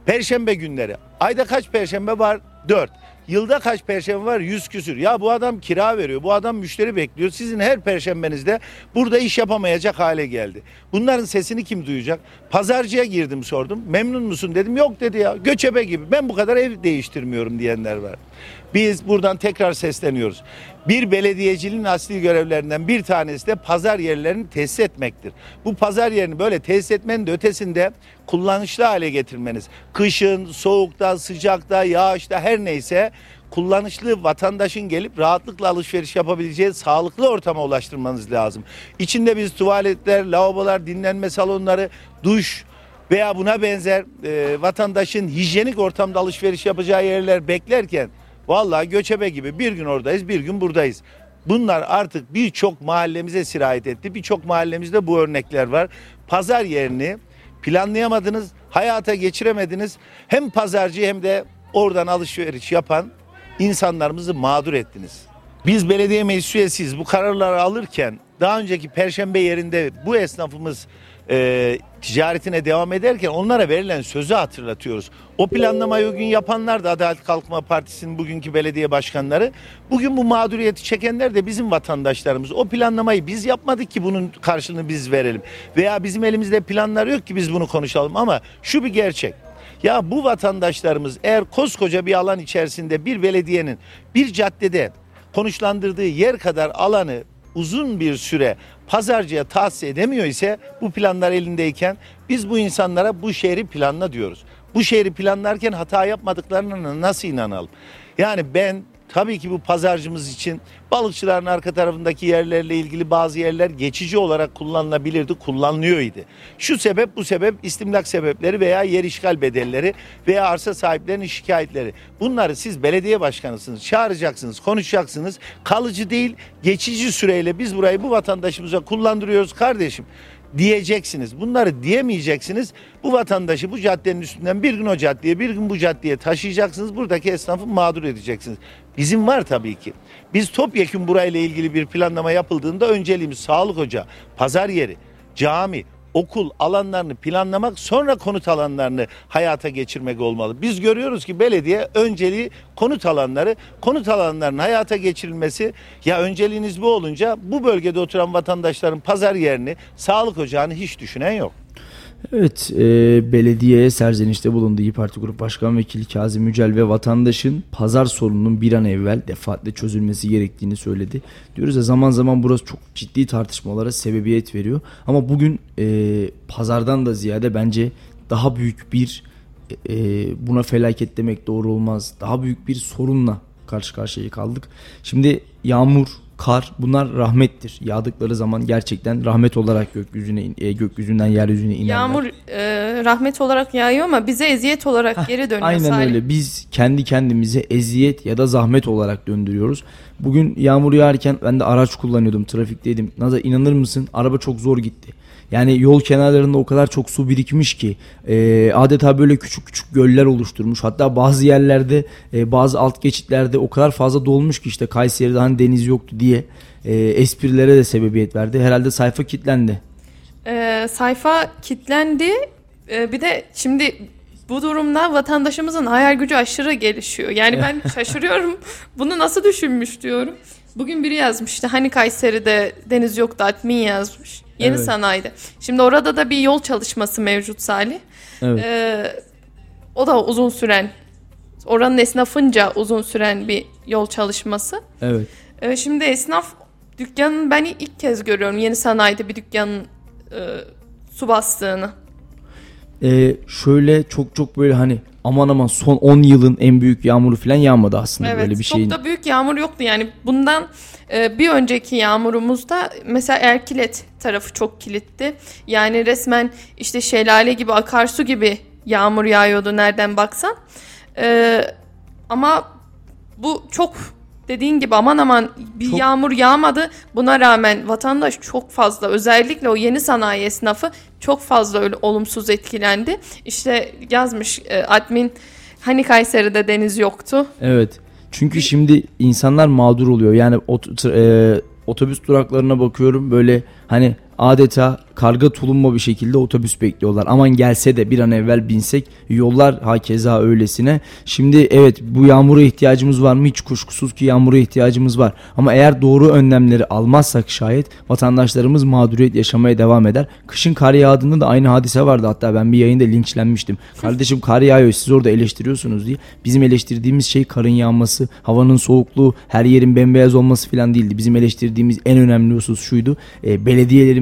Perşembe günleri. Ayda kaç perşembe var? 4. Yılda kaç perşembe var? Yüz küsür. Ya bu adam kira veriyor. Bu adam müşteri bekliyor. Sizin her perşembenizde burada iş yapamayacak hale geldi. Bunların sesini kim duyacak? Pazarcıya girdim sordum. Memnun musun dedim. Yok dedi ya. Göçebe gibi. Ben bu kadar ev değiştirmiyorum diyenler var. Biz buradan tekrar sesleniyoruz. Bir belediyeciliğin asli görevlerinden bir tanesi de pazar yerlerini tesis etmektir. Bu pazar yerini böyle tesis etmenin de ötesinde kullanışlı hale getirmeniz. Kışın, soğukta, sıcakta, yağışta her neyse kullanışlı vatandaşın gelip rahatlıkla alışveriş yapabileceği sağlıklı ortama ulaştırmanız lazım. İçinde biz tuvaletler, lavabolar, dinlenme salonları, duş, veya buna benzer e, vatandaşın hijyenik ortamda alışveriş yapacağı yerler beklerken vallahi göçebe gibi bir gün oradayız bir gün buradayız. Bunlar artık birçok mahallemize sirayet etti. Birçok mahallemizde bu örnekler var. Pazar yerini planlayamadınız, hayata geçiremediniz. Hem pazarcı hem de oradan alışveriş yapan insanlarımızı mağdur ettiniz. Biz belediye meclis üyesiyiz. Bu kararları alırken daha önceki perşembe yerinde bu esnafımız e, ticaretine devam ederken onlara verilen sözü hatırlatıyoruz. O planlamayı o gün yapanlar da Adalet Kalkınma Partisi'nin bugünkü belediye başkanları. Bugün bu mağduriyeti çekenler de bizim vatandaşlarımız. O planlamayı biz yapmadık ki bunun karşılığını biz verelim. Veya bizim elimizde planlar yok ki biz bunu konuşalım ama şu bir gerçek. Ya bu vatandaşlarımız eğer koskoca bir alan içerisinde bir belediyenin bir caddede konuşlandırdığı yer kadar alanı uzun bir süre pazarcıya tahsis edemiyor ise bu planlar elindeyken biz bu insanlara bu şehri planla diyoruz. Bu şehri planlarken hata yapmadıklarına nasıl inanalım? Yani ben Tabii ki bu pazarcımız için balıkçıların arka tarafındaki yerlerle ilgili bazı yerler geçici olarak kullanılabilirdi, kullanılıyor idi. Şu sebep bu sebep istimlak sebepleri veya yer işgal bedelleri veya arsa sahiplerinin şikayetleri. Bunları siz belediye başkanısınız, çağıracaksınız, konuşacaksınız. Kalıcı değil, geçici süreyle biz burayı bu vatandaşımıza kullandırıyoruz kardeşim diyeceksiniz. Bunları diyemeyeceksiniz. Bu vatandaşı bu caddenin üstünden bir gün o caddeye bir gün bu caddeye taşıyacaksınız. Buradaki esnafı mağdur edeceksiniz. Bizim var tabii ki. Biz topyekun burayla ilgili bir planlama yapıldığında önceliğimiz sağlık ocağı, pazar yeri, cami, okul alanlarını planlamak sonra konut alanlarını hayata geçirmek olmalı. Biz görüyoruz ki belediye önceliği konut alanları, konut alanlarının hayata geçirilmesi ya önceliğiniz bu olunca bu bölgede oturan vatandaşların pazar yerini, sağlık ocağını hiç düşünen yok. Evet, e, belediyeye serzenişte bulundu İyi Parti Grup Başkan Vekili Kazım Yücel ve vatandaşın pazar sorununun bir an evvel defaatle çözülmesi gerektiğini söyledi. Diyoruz ya zaman zaman burası çok ciddi tartışmalara sebebiyet veriyor. Ama bugün e, pazardan da ziyade bence daha büyük bir e, buna felaket demek doğru olmaz. Daha büyük bir sorunla karşı karşıya kaldık. Şimdi yağmur, kar bunlar rahmettir. Yağdıkları zaman gerçekten rahmet olarak gökyüzüne e, gökyüzünden yeryüzüne inerler. Yağmur e, rahmet olarak yağıyor ama bize eziyet olarak geri dönüyor. Aynen Salih. öyle. Biz kendi kendimize eziyet ya da zahmet olarak döndürüyoruz. Bugün yağmur yağarken ben de araç kullanıyordum. Trafikteydim. Naza inanır mısın? Araba çok zor gitti. Yani yol kenarlarında o kadar çok su birikmiş ki e, adeta böyle küçük küçük göller oluşturmuş. Hatta bazı yerlerde e, bazı alt geçitlerde o kadar fazla dolmuş ki işte Kayseri'de hani deniz yoktu diye e, esprilere de sebebiyet verdi. Herhalde sayfa kilitlendi. E, sayfa kilitlendi. E, bir de şimdi bu durumda vatandaşımızın hayal gücü aşırı gelişiyor. Yani ben *laughs* şaşırıyorum. Bunu nasıl düşünmüş diyorum. Bugün biri yazmıştı. Hani Kayseri'de deniz yoktu admin yazmış. Yeni Evet. sanayide. Şimdi orada da bir yol çalışması mevcut Salih. Evet. Ee, o da uzun süren, oranın esnafınca uzun süren bir yol çalışması. Evet. Ee, şimdi esnaf dükkanın ben ilk kez görüyorum yeni sanayide bir dükkanın e, su bastığını. Ee, şöyle çok çok böyle hani aman aman son 10 yılın en büyük yağmuru falan yağmadı aslında Evet, böyle bir çok şeyin. da büyük yağmur yoktu yani. Bundan e, bir önceki yağmurumuzda mesela Erkilet tarafı çok kilitti. Yani resmen işte şelale gibi, akarsu gibi yağmur yağıyordu nereden baksan. E, ama bu çok dediğin gibi aman aman bir Çok- yağmur yağmadı. Buna rağmen vatandaş çok fazla özellikle o yeni sanayi esnafı çok fazla öyle olumsuz etkilendi. İşte yazmış e, admin hani Kayseri'de deniz yoktu. Evet. Çünkü şimdi insanlar mağdur oluyor. Yani ot- e, otobüs duraklarına bakıyorum böyle hani adeta karga tulumba bir şekilde otobüs bekliyorlar. Aman gelse de bir an evvel binsek yollar hakeza öylesine. Şimdi evet bu yağmura ihtiyacımız var mı? Hiç kuşkusuz ki yağmura ihtiyacımız var. Ama eğer doğru önlemleri almazsak şayet vatandaşlarımız mağduriyet yaşamaya devam eder. Kışın kar yağdığında da aynı hadise vardı. Hatta ben bir yayında linçlenmiştim. Kardeşim kar yağıyor siz orada eleştiriyorsunuz diye. Bizim eleştirdiğimiz şey karın yağması, havanın soğukluğu, her yerin bembeyaz olması falan değildi. Bizim eleştirdiğimiz en önemli husus şuydu. E,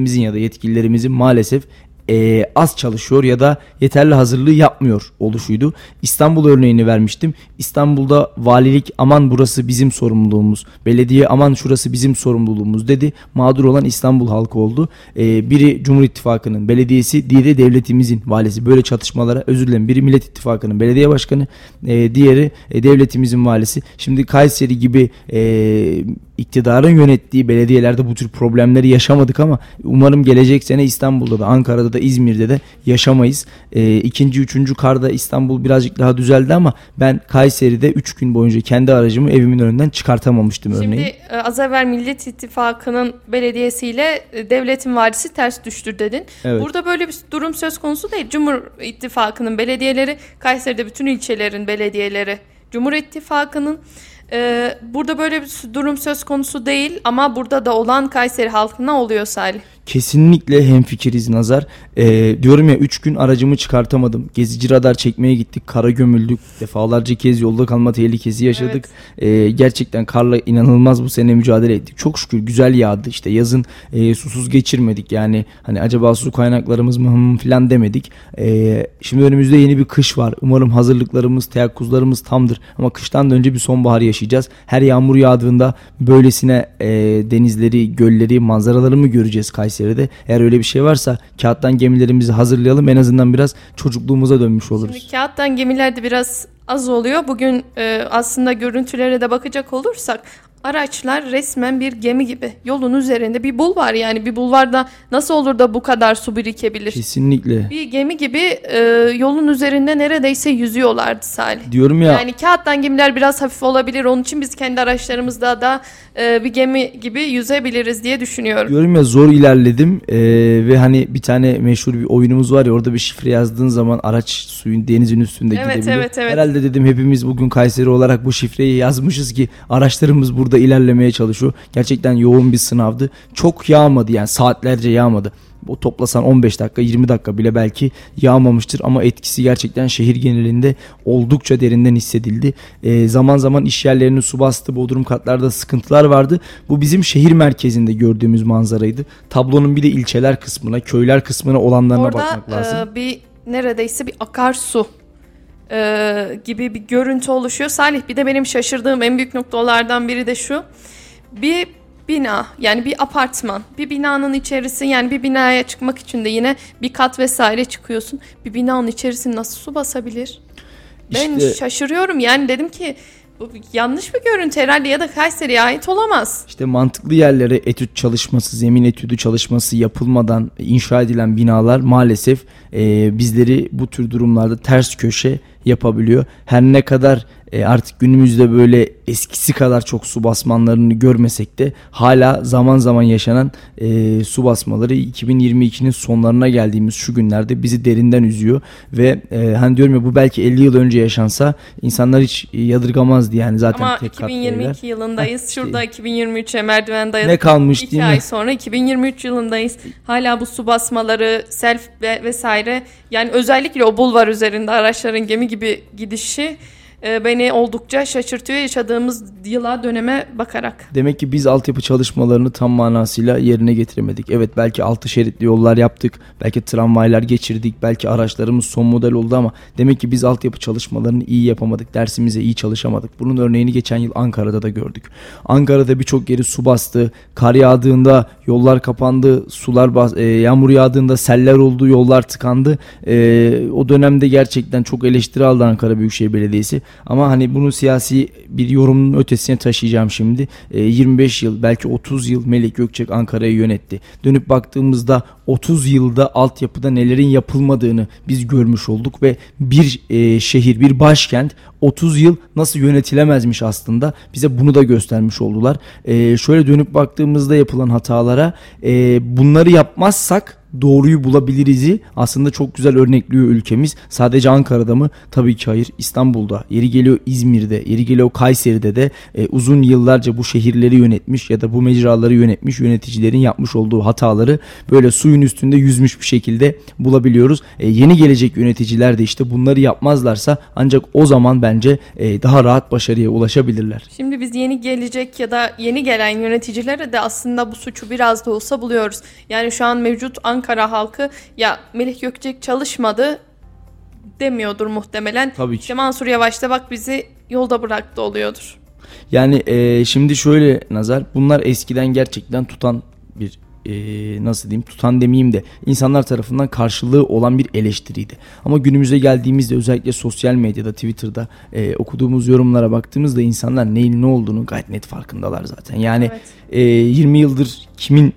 belediyelerimizin ya da yetkililerimizin maalesef e, az çalışıyor ya da yeterli hazırlığı yapmıyor oluşuydu. İstanbul örneğini vermiştim. İstanbul'da valilik aman burası bizim sorumluluğumuz, belediye aman şurası bizim sorumluluğumuz dedi. Mağdur olan İstanbul halkı oldu. E, biri Cumhur İttifakı'nın belediyesi, diğeri devletimizin valisi. Böyle çatışmalara özür dilerim. Biri Millet İttifakı'nın belediye başkanı, e, diğeri e, devletimizin valisi. Şimdi Kayseri gibi e, iktidarın yönettiği belediyelerde bu tür problemleri yaşamadık ama umarım gelecek sene İstanbul'da da Ankara'da da İzmir'de de yaşamayız. E, ikinci, üçüncü karda İstanbul birazcık daha düzeldi ama ben Kayseri'de 3 gün boyunca kendi aracımı evimin önünden çıkartamamıştım örneğin. Şimdi e, az evvel Millet İttifakı'nın belediyesiyle e, devletin valisi ters düştür dedin. Evet. Burada böyle bir durum söz konusu değil. Cumhur İttifakı'nın belediyeleri, Kayseri'de bütün ilçelerin belediyeleri, Cumhur İttifakı'nın e, burada böyle bir durum söz konusu değil ama burada da olan Kayseri halkına oluyor Salih. Kesinlikle hemfikiriz Nazar. Ee, diyorum ya 3 gün aracımı çıkartamadım. Gezici radar çekmeye gittik. Kara gömüldük. Defalarca kez yolda kalma tehlikesi yaşadık. Ee, gerçekten karla inanılmaz bu sene mücadele ettik. Çok şükür güzel yağdı. İşte yazın e, susuz geçirmedik. Yani hani acaba su kaynaklarımız mı hım falan demedik. Ee, şimdi önümüzde yeni bir kış var. Umarım hazırlıklarımız, teyakkuzlarımız tamdır. Ama kıştan da önce bir sonbahar yaşayacağız. Her yağmur yağdığında böylesine e, denizleri, gölleri, manzaraları mı göreceğiz Kayseri'de? Eğer öyle bir şey varsa kağıttan gemilerimizi hazırlayalım. En azından biraz çocukluğumuza dönmüş oluruz. Şimdi kağıttan gemilerde biraz az oluyor. Bugün e, aslında görüntülere de bakacak olursak araçlar resmen bir gemi gibi yolun üzerinde bir bulvar yani bir bulvarda nasıl olur da bu kadar su birikebilir? Kesinlikle. Bir gemi gibi e, yolun üzerinde neredeyse yüzüyorlardı Salih. Diyorum ya Yani kağıttan gemiler biraz hafif olabilir. Onun için biz kendi araçlarımızda da e, bir gemi gibi yüzebiliriz diye düşünüyorum. Diyorum ya zor ilerledim Ee, ve hani bir tane meşhur bir oyunumuz var ya orada bir şifre yazdığın zaman araç suyun denizin üstünde Evet, gidebiliyor. evet, evet. Herhalde dedim hepimiz bugün Kayseri olarak bu şifreyi yazmışız ki araçlarımız burada ilerlemeye çalışıyor. Gerçekten yoğun bir sınavdı. Çok yağmadı yani saatlerce yağmadı. O toplasan 15 dakika 20 dakika bile belki yağmamıştır ama etkisi gerçekten şehir genelinde oldukça derinden hissedildi. Ee, zaman zaman iş yerlerini su bastı, bodrum katlarda sıkıntılar vardı. Bu bizim şehir merkezinde gördüğümüz manzaraydı. Tablonun bir de ilçeler kısmına, köyler kısmına olanlarına bakmak Orada lazım. e, bir neredeyse bir akarsu e, gibi bir görüntü oluşuyor. Salih bir de benim şaşırdığım en büyük noktalardan biri de şu. Bir bina yani bir apartman bir binanın içerisi yani bir binaya çıkmak için de yine bir kat vesaire çıkıyorsun. Bir binanın içerisi nasıl su basabilir? Ben İşte- şaşırıyorum yani dedim ki bu yanlış bir görüntü herhalde ya da Kayseri'ye ait olamaz. İşte mantıklı yerlere etüt çalışması, zemin etüdü çalışması yapılmadan inşa edilen binalar maalesef e, bizleri bu tür durumlarda ters köşe yapabiliyor. Her ne kadar e, artık günümüzde böyle eskisi kadar çok su basmanlarını görmesek de hala zaman zaman yaşanan e, su basmaları 2022'nin sonlarına geldiğimiz şu günlerde bizi derinden üzüyor ve e, hani diyorum ya bu belki 50 yıl önce yaşansa insanlar hiç yadırgamazdı yani zaten Ama tek katlı evler. 2022 yılındayız. Heh. Şurada 2023'e merdiven dayadık. Ne kalmış İki değil mi? ay sonra 2023 yılındayız. Hala bu su basmaları, self ve vesaire yani özellikle o bulvar üzerinde araçların gemi gibi gidişi e, beni oldukça şaşırtıyor yaşadığımız yıla döneme bakarak. Demek ki biz altyapı çalışmalarını tam manasıyla yerine getiremedik. Evet belki altı şeritli yollar yaptık. Belki tramvaylar geçirdik. Belki araçlarımız son model oldu ama demek ki biz altyapı çalışmalarını iyi yapamadık. Dersimize iyi çalışamadık. Bunun örneğini geçen yıl Ankara'da da gördük. Ankara'da birçok yeri su bastı. Kar yağdığında yollar kapandı. Sular bas e, yağmur yağdığında seller oldu. Yollar tıkandı. E, o dönemde gerçekten çok eleştiri aldı Ankara Büyükşehir Belediyesi. Ama hani bunu siyasi bir yorumun ötesine taşıyacağım şimdi. E, 25 yıl belki 30 yıl Melek Gökçek Ankara'yı yönetti. Dönüp baktığımızda 30 yılda altyapıda nelerin yapılmadığını biz görmüş olduk ve bir e, şehir, bir başkent 30 yıl nasıl yönetilemezmiş aslında bize bunu da göstermiş oldular. E, şöyle dönüp baktığımızda yapılan hatalara e, bunları yapmazsak doğruyu bulabiliriz'i aslında çok güzel örnekliyor ülkemiz. Sadece Ankara'da mı? Tabii ki hayır. İstanbul'da, yeri geliyor İzmir'de, yeri geliyor Kayseri'de de e, uzun yıllarca bu şehirleri yönetmiş ya da bu mecraları yönetmiş yöneticilerin yapmış olduğu hataları böyle suyun üstünde yüzmüş bir şekilde bulabiliyoruz. E, yeni gelecek yöneticiler de işte bunları yapmazlarsa ancak o zaman bence e, daha rahat başarıya ulaşabilirler. Şimdi biz yeni gelecek ya da yeni gelen yöneticilere de aslında bu suçu biraz da olsa buluyoruz. Yani şu an mevcut Ankara halkı ya Melih Gökçek çalışmadı demiyordur muhtemelen. Tabii ki. İşte Mansur Yavaş da bak bizi yolda bıraktı oluyordur. Yani e, şimdi şöyle Nazar bunlar eskiden gerçekten tutan bir e, nasıl diyeyim tutan demeyeyim de insanlar tarafından karşılığı olan bir eleştiriydi. Ama günümüze geldiğimizde özellikle sosyal medyada Twitter'da e, okuduğumuz yorumlara baktığımızda insanlar neyin ne olduğunu gayet net farkındalar zaten. Yani Evet. e, 20 yıldır kimin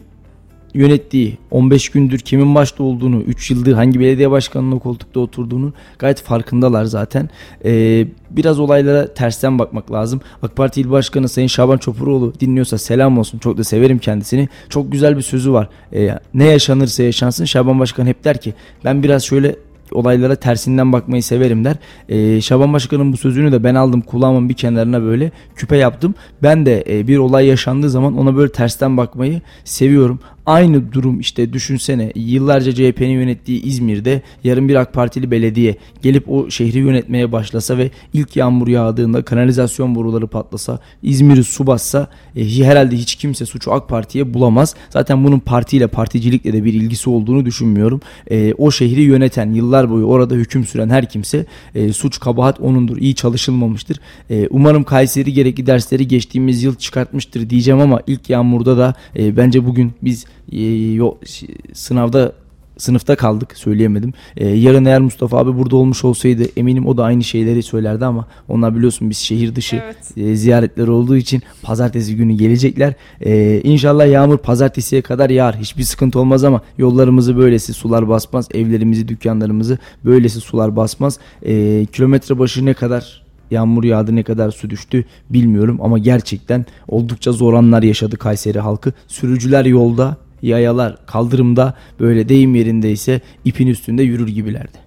yönettiği, 15 gündür kimin başta olduğunu, 3 yıldır hangi belediye başkanının koltukta oturduğunu gayet farkındalar zaten. Ee, biraz olaylara tersten bakmak lazım. AK Parti İl Başkanı Sayın Şaban Çopuroğlu dinliyorsa selam olsun. Çok da severim kendisini. Çok güzel bir sözü var. Ee, ne yaşanırsa yaşansın Şaban Başkan hep der ki ben biraz şöyle olaylara tersinden bakmayı severim der. Ee, Şaban Başkan'ın bu sözünü de ben aldım kulağımın bir kenarına böyle küpe yaptım. Ben de e, bir olay yaşandığı zaman ona böyle tersten bakmayı seviyorum. Aynı durum işte düşünsene yıllarca CHP'nin yönettiği İzmir'de yarın bir AK Partili belediye gelip o şehri yönetmeye başlasa ve ilk yağmur yağdığında kanalizasyon boruları patlasa İzmir'i su bassa e, herhalde hiç kimse suçu AK Parti'ye bulamaz. Zaten bunun partiyle particilikle de bir ilgisi olduğunu düşünmüyorum. E, o şehri yöneten yıllar boyu orada hüküm süren her kimse e, suç kabahat onundur. İyi çalışılmamıştır. E, umarım Kayseri gerekli dersleri geçtiğimiz yıl çıkartmıştır diyeceğim ama ilk yağmurda da e, bence bugün biz sınavda sınıfta kaldık söyleyemedim. E, yarın eğer Mustafa abi burada olmuş olsaydı eminim o da aynı şeyleri söylerdi ama onlar biliyorsun biz şehir dışı Evet. e, ziyaretleri olduğu için pazartesi günü gelecekler. E, inşallah yağmur pazartesiye kadar yağar. Hiçbir sıkıntı olmaz ama yollarımızı böylesi sular basmaz. Evlerimizi, dükkanlarımızı böylesi sular basmaz. E, kilometre başı ne kadar yağmur yağdı ne kadar su düştü bilmiyorum ama gerçekten oldukça zor anlar yaşadı Kayseri halkı. Sürücüler yolda, yayalar kaldırımda böyle deyim yerindeyse ipin üstünde yürür gibilerdi.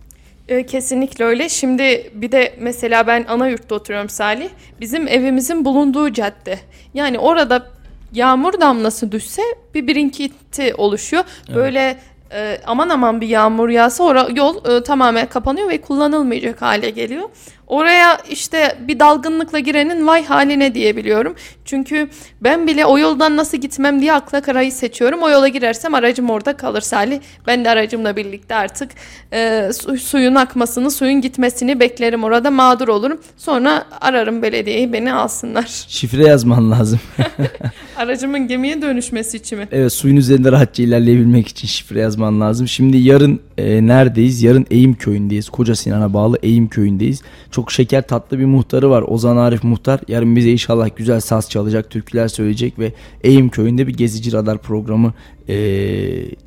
Ee, kesinlikle öyle. Şimdi bir de mesela ben ana yurtta oturuyorum Salih. Bizim evimizin bulunduğu cadde. Yani orada yağmur damlası düşse bir birikinti oluşuyor. Böyle e, aman aman bir yağmur yağsa ora, yol e, tamamen kapanıyor ve kullanılmayacak hale geliyor. Oraya işte bir dalgınlıkla girenin vay haline diyebiliyorum. Çünkü ben bile o yoldan nasıl gitmem diye akla karayı seçiyorum. O yola girersem aracım orada kalır Salih. Ben de aracımla birlikte artık e, su- suyun akmasını, suyun gitmesini beklerim orada mağdur olurum. Sonra ararım belediyeyi beni alsınlar. Şifre yazman lazım. *laughs* Aracımın gemiye dönüşmesi için mi? Evet suyun üzerinde rahatça ilerleyebilmek için şifre yazman lazım. Şimdi yarın e, neredeyiz? Yarın Eğim köyündeyiz. Koca Sinan'a bağlı Eğim köyündeyiz. Çok şeker tatlı bir muhtarı var. Ozan Arif Muhtar. Yarın bize inşallah güzel saz çalacak, türküler söyleyecek ve Eğim köyünde bir gezici radar programı e,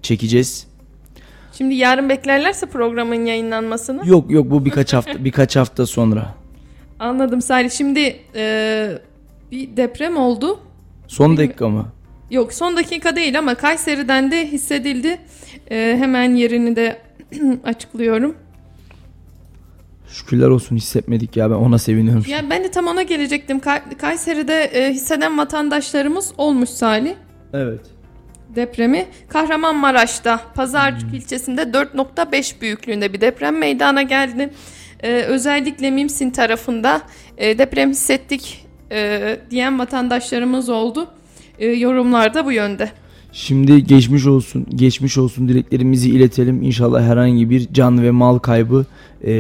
çekeceğiz. Şimdi yarın beklerlerse programın yayınlanmasını. Yok yok bu birkaç hafta birkaç hafta sonra. *laughs* Anladım Salih. Şimdi e, bir deprem oldu. Son dakika mı? Yok son dakika değil ama Kayseri'den de hissedildi. E, hemen yerini de *clears throat* açıklıyorum. Şükürler olsun hissetmedik ya ben ona seviniyorum. Ya ben de tam ona gelecektim. Kay- Kayseri'de e, hisseden vatandaşlarımız olmuş Salih. Evet. Depremi Kahramanmaraş'ta Pazarcık ilçesinde 4.5 büyüklüğünde bir deprem meydana geldi. E, özellikle Mimsin tarafında e, deprem hissettik e, diyen vatandaşlarımız oldu. E, yorumlarda bu yönde. Şimdi geçmiş olsun, geçmiş olsun dileklerimizi iletelim. İnşallah herhangi bir can ve mal kaybı e,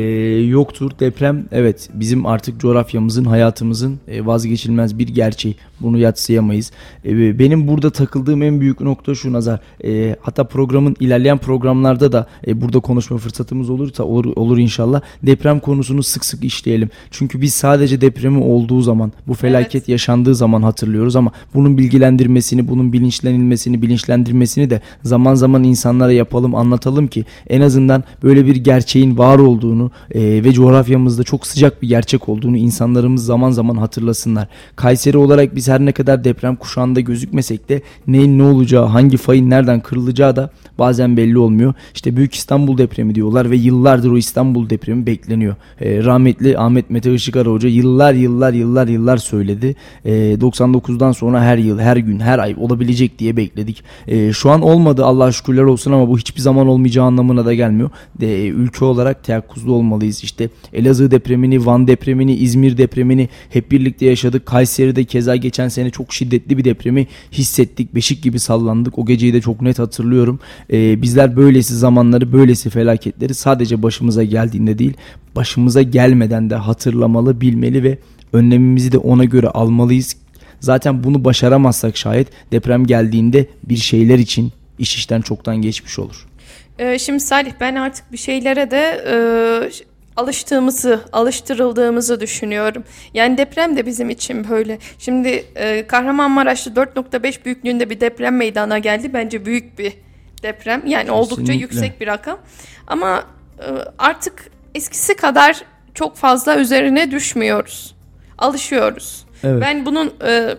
yoktur. Deprem evet bizim artık coğrafyamızın, hayatımızın e, vazgeçilmez bir gerçeği. Bunu yatsıyamayız. E, benim burada takıldığım en büyük nokta şu Nazar. E, hatta programın ilerleyen programlarda da e, burada konuşma fırsatımız olursa olur, olur inşallah. Deprem konusunu sık sık işleyelim. Çünkü biz sadece depremi olduğu zaman, bu felaket yaşandığı zaman hatırlıyoruz ama bunun bilgilendirmesini, bunun bilinçlenilmesini, bilinçlendirmesini de zaman zaman insanlara yapalım, anlatalım ki en azından böyle bir gerçeğin var olduğunu e, ve coğrafyamızda çok sıcak bir gerçek olduğunu insanlarımız zaman zaman hatırlasınlar. Kayseri olarak biz her ne kadar deprem kuşağında gözükmesek de neyin ne olacağı, hangi fayın nereden kırılacağı da bazen belli olmuyor. İşte Büyük İstanbul depremi diyorlar ve yıllardır o İstanbul depremi bekleniyor. E, rahmetli Ahmet Mete Işıkara Hoca yıllar yıllar yıllar yıllar söyledi. E, 99'dan sonra her yıl, her gün, her ay olabilecek diye bekledik. E, şu an olmadı Allah şükürler olsun ama bu hiçbir zaman olmayacağı anlamına da gelmiyor. E, ülke olarak teyakkuzlu olmalıyız. İşte Elazığ depremini, Van depremini, İzmir depremini hep birlikte yaşadık. Kayseri'de keza geçen sene çok şiddetli bir depremi hissettik. Beşik gibi sallandık. O geceyi de çok net hatırlıyorum. E, bizler böylesi zamanları, böylesi felaketleri sadece başımıza geldiğinde değil, başımıza gelmeden de hatırlamalı, bilmeli ve önlemimizi de ona göre almalıyız. Zaten bunu başaramazsak şayet deprem geldiğinde bir şeyler için iş işten çoktan geçmiş olur. Ee, şimdi Salih ben artık bir şeylere de e, alıştığımızı, alıştırıldığımızı düşünüyorum. Yani deprem de bizim için böyle. Şimdi e, Kahramanmaraş'ta 4.5 büyüklüğünde bir deprem meydana geldi. Bence büyük bir deprem. Yani Kesinlikle. oldukça yüksek bir rakam. Ama e, artık eskisi kadar çok fazla üzerine düşmüyoruz. Alışıyoruz. Evet. Ben bunun e,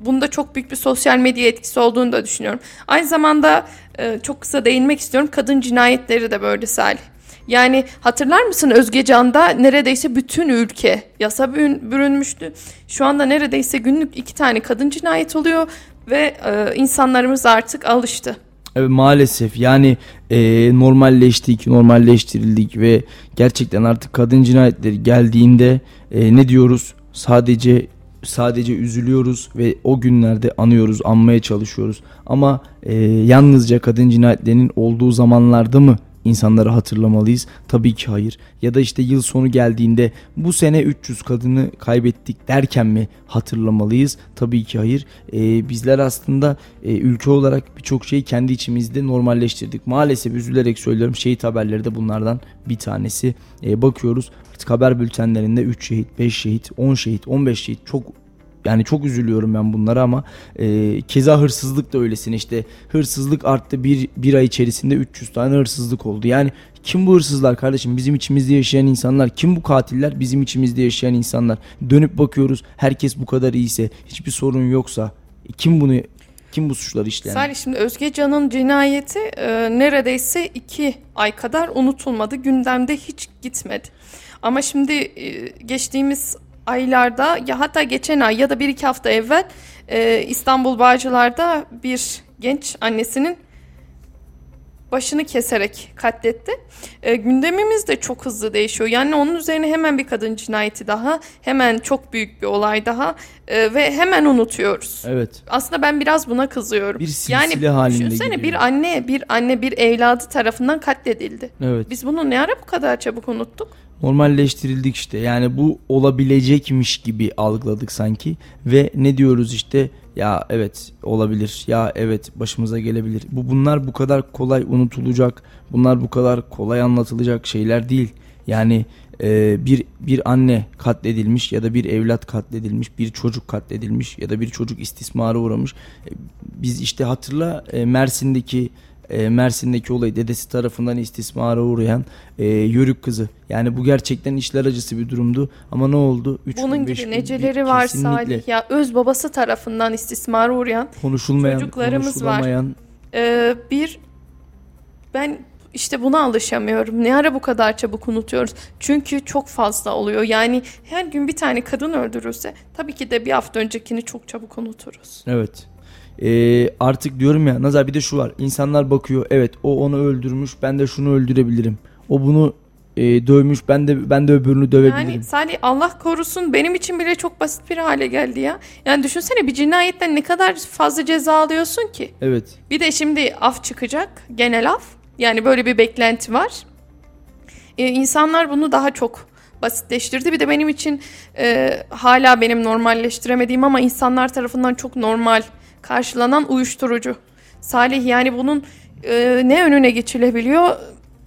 bunda çok büyük bir sosyal medya etkisi olduğunu da düşünüyorum. Aynı zamanda e, çok kısa değinmek istiyorum. Kadın cinayetleri de böyle Salih. Yani hatırlar mısın Özgecan'da neredeyse bütün ülke yasa bürünmüştü. Şu anda neredeyse günlük iki tane kadın cinayet oluyor ve e, insanlarımız artık alıştı. Evet, maalesef yani e, normalleştik, normalleştirildik ve gerçekten artık kadın cinayetleri geldiğinde e, ne diyoruz? Sadece sadece üzülüyoruz ve o günlerde anıyoruz, anmaya çalışıyoruz. Ama e, yalnızca kadın cinayetlerinin olduğu zamanlarda mı insanları hatırlamalıyız? Tabii ki hayır. Ya da işte yıl sonu geldiğinde bu sene 300 kadını kaybettik derken mi hatırlamalıyız? Tabii ki hayır. Ee, bizler aslında e, ülke olarak birçok şeyi kendi içimizde normalleştirdik. Maalesef üzülerek söylüyorum şehit haberleri de bunlardan bir tanesi. Ee, bakıyoruz artık haber bültenlerinde 3 şehit, 5 şehit, 10 şehit, 15 şehit çok yani çok üzülüyorum ben bunlara ama e, keza hırsızlık da öylesine işte hırsızlık arttı bir, bir ay içerisinde 300 tane hırsızlık oldu. Yani kim bu hırsızlar kardeşim bizim içimizde yaşayan insanlar kim bu katiller bizim içimizde yaşayan insanlar dönüp bakıyoruz herkes bu kadar iyiyse hiçbir sorun yoksa kim bunu kim bu suçları işleyen? Salih şimdi Özgecan'ın cinayeti e, neredeyse iki ay kadar unutulmadı. Gündemde hiç gitmedi. Ama şimdi e, geçtiğimiz aylarda ya hatta geçen ay ya da bir iki hafta evvel e, İstanbul Bağcılar'da bir genç annesinin başını keserek katletti. E, gündemimiz de çok hızlı değişiyor. Yani onun üzerine hemen bir kadın cinayeti daha, hemen çok büyük bir olay daha e, ve hemen unutuyoruz. Evet. Aslında ben biraz buna kızıyorum. Bir silsile yani, halinde düşünsene gidiyor. bir anne, bir anne bir evladı tarafından katledildi. Evet. Biz bunu ne ara bu kadar çabuk unuttuk? Normalleştirildik işte. Yani bu olabilecekmiş gibi algıladık sanki ve ne diyoruz işte ya evet olabilir ya evet başımıza gelebilir. Bu bunlar bu kadar kolay unutulacak. Bunlar bu kadar kolay anlatılacak şeyler değil. Yani e, bir bir anne katledilmiş ya da bir evlat katledilmiş, bir çocuk katledilmiş ya da bir çocuk istismara uğramış. E, biz işte hatırla e, Mersin'deki e, Mersin'deki olayı dedesi tarafından istismara uğrayan e, yörük kızı. Yani bu gerçekten işler acısı bir durumdu. Ama ne oldu? Üç Bunun gün, gibi neceleri var Salih ya. Öz babası tarafından istismara uğrayan konuşulmayan, çocuklarımız var. Ee, bir ben işte buna alışamıyorum. Ne ara bu kadar çabuk unutuyoruz? Çünkü çok fazla oluyor. Yani her gün bir tane kadın öldürürse tabii ki de bir hafta öncekini çok çabuk unuturuz. Evet e, artık diyorum ya Nazar bir de şu var. İnsanlar bakıyor evet o onu öldürmüş ben de şunu öldürebilirim. O bunu e, dövmüş ben de ben de öbürünü dövebilirim. Yani Salih Allah korusun benim için bile çok basit bir hale geldi ya. Yani düşünsene bir cinayetten ne kadar fazla ceza alıyorsun ki. Evet. Bir de şimdi af çıkacak genel af. Yani böyle bir beklenti var. Ee, insanlar bunu daha çok basitleştirdi. Bir de benim için e, hala benim normalleştiremediğim ama insanlar tarafından çok normal karşılanan uyuşturucu. Salih yani bunun e, ne önüne geçilebiliyor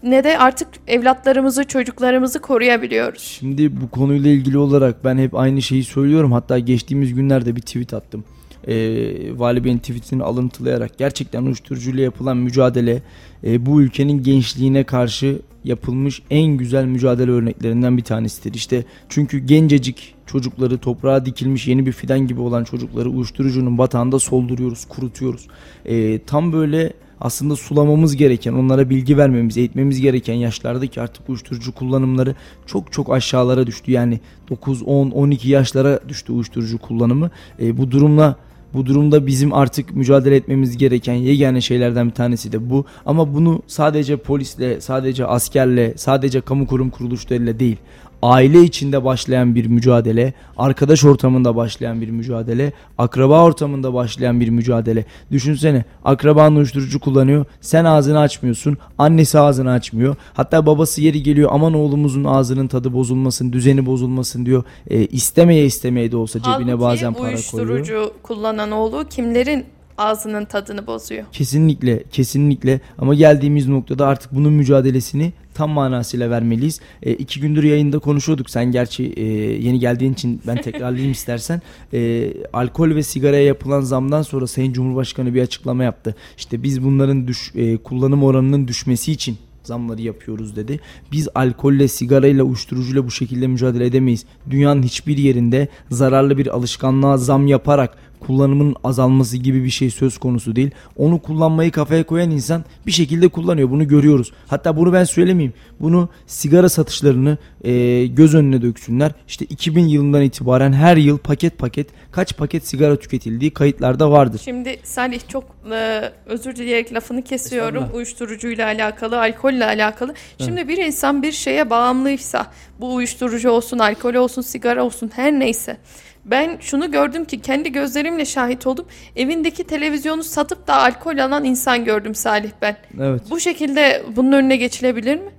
ne de artık evlatlarımızı, çocuklarımızı koruyabiliyoruz. Şimdi bu konuyla ilgili olarak ben hep aynı şeyi söylüyorum. Hatta geçtiğimiz günlerde bir tweet attım. Ee, Vali Bey'in tweetini alıntılayarak gerçekten uyuşturucuyla yapılan mücadele e, bu ülkenin gençliğine karşı yapılmış en güzel mücadele örneklerinden bir tanesidir. İşte çünkü gencecik çocukları toprağa dikilmiş yeni bir fidan gibi olan çocukları uyuşturucunun batağında solduruyoruz, kurutuyoruz. E, tam böyle aslında sulamamız gereken, onlara bilgi vermemiz, eğitmemiz gereken yaşlardaki artık uyuşturucu kullanımları çok çok aşağılara düştü. Yani 9, 10, 12 yaşlara düştü uyuşturucu kullanımı. E, bu durumla bu durumda bizim artık mücadele etmemiz gereken yegane şeylerden bir tanesi de bu. Ama bunu sadece polisle, sadece askerle, sadece kamu kurum kuruluşlarıyla değil aile içinde başlayan bir mücadele, arkadaş ortamında başlayan bir mücadele, akraba ortamında başlayan bir mücadele. Düşünsene akraban uyuşturucu kullanıyor, sen ağzını açmıyorsun, annesi ağzını açmıyor. Hatta babası yeri geliyor aman oğlumuzun ağzının tadı bozulmasın, düzeni bozulmasın diyor. E, istemeye istemeye de olsa cebine Halbuki bazen para uyuşturucu koyuyor. kullanan oğlu kimlerin ağzının tadını bozuyor. Kesinlikle, kesinlikle. Ama geldiğimiz noktada artık bunun mücadelesini tam manasıyla vermeliyiz. E, iki gündür yayında konuşuyorduk. Sen gerçi e, yeni geldiğin için ben tekrarlayayım *laughs* istersen. E, alkol ve sigaraya yapılan zamdan sonra Sayın Cumhurbaşkanı bir açıklama yaptı. İşte biz bunların düş, e, kullanım oranının düşmesi için zamları yapıyoruz dedi. Biz alkolle, sigarayla, uyuşturucuyla bu şekilde mücadele edemeyiz. Dünyanın hiçbir yerinde zararlı bir alışkanlığa zam yaparak kullanımın azalması gibi bir şey söz konusu değil. Onu kullanmayı kafaya koyan insan bir şekilde kullanıyor. Bunu görüyoruz. Hatta bunu ben söylemeyeyim. Bunu sigara satışlarını e, göz önüne döksünler. İşte 2000 yılından itibaren her yıl paket paket kaç paket sigara tüketildiği kayıtlarda vardır. Şimdi Salih çok e, özür dileyerek lafını kesiyorum. Uyuşturucuyla alakalı, alkolle alakalı. Şimdi bir insan bir şeye bağımlıysa, bu uyuşturucu olsun, alkol olsun, sigara olsun her neyse. Ben şunu gördüm ki kendi gözlerimle şahit oldum. Evindeki televizyonu satıp da alkol alan insan gördüm Salih ben. Evet. Bu şekilde bunun önüne geçilebilir mi?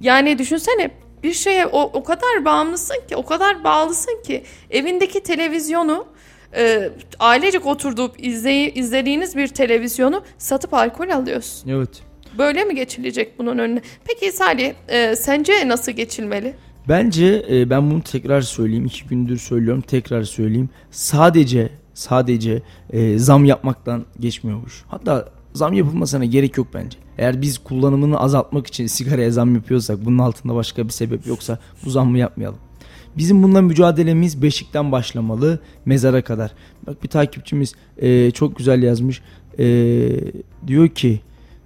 Yani düşünsene bir şeye o, o kadar bağımlısın ki, o kadar bağlısın ki evindeki televizyonu e, ailecek oturduğup izley, izlediğiniz bir televizyonu satıp alkol alıyorsun. Evet. Böyle mi geçilecek bunun önüne? Peki Salih e, sence nasıl geçilmeli? Bence e, ben bunu tekrar söyleyeyim. iki gündür söylüyorum. Tekrar söyleyeyim. Sadece sadece e, zam yapmaktan geçmiyormuş. Hatta zam yapılmasına gerek yok bence. Eğer biz kullanımını azaltmak için sigaraya zam yapıyorsak bunun altında başka bir sebep yoksa bu zammı yapmayalım. Bizim bununla mücadelemiz beşikten başlamalı mezara kadar. Bak bir takipçimiz e, çok güzel yazmış. E, diyor ki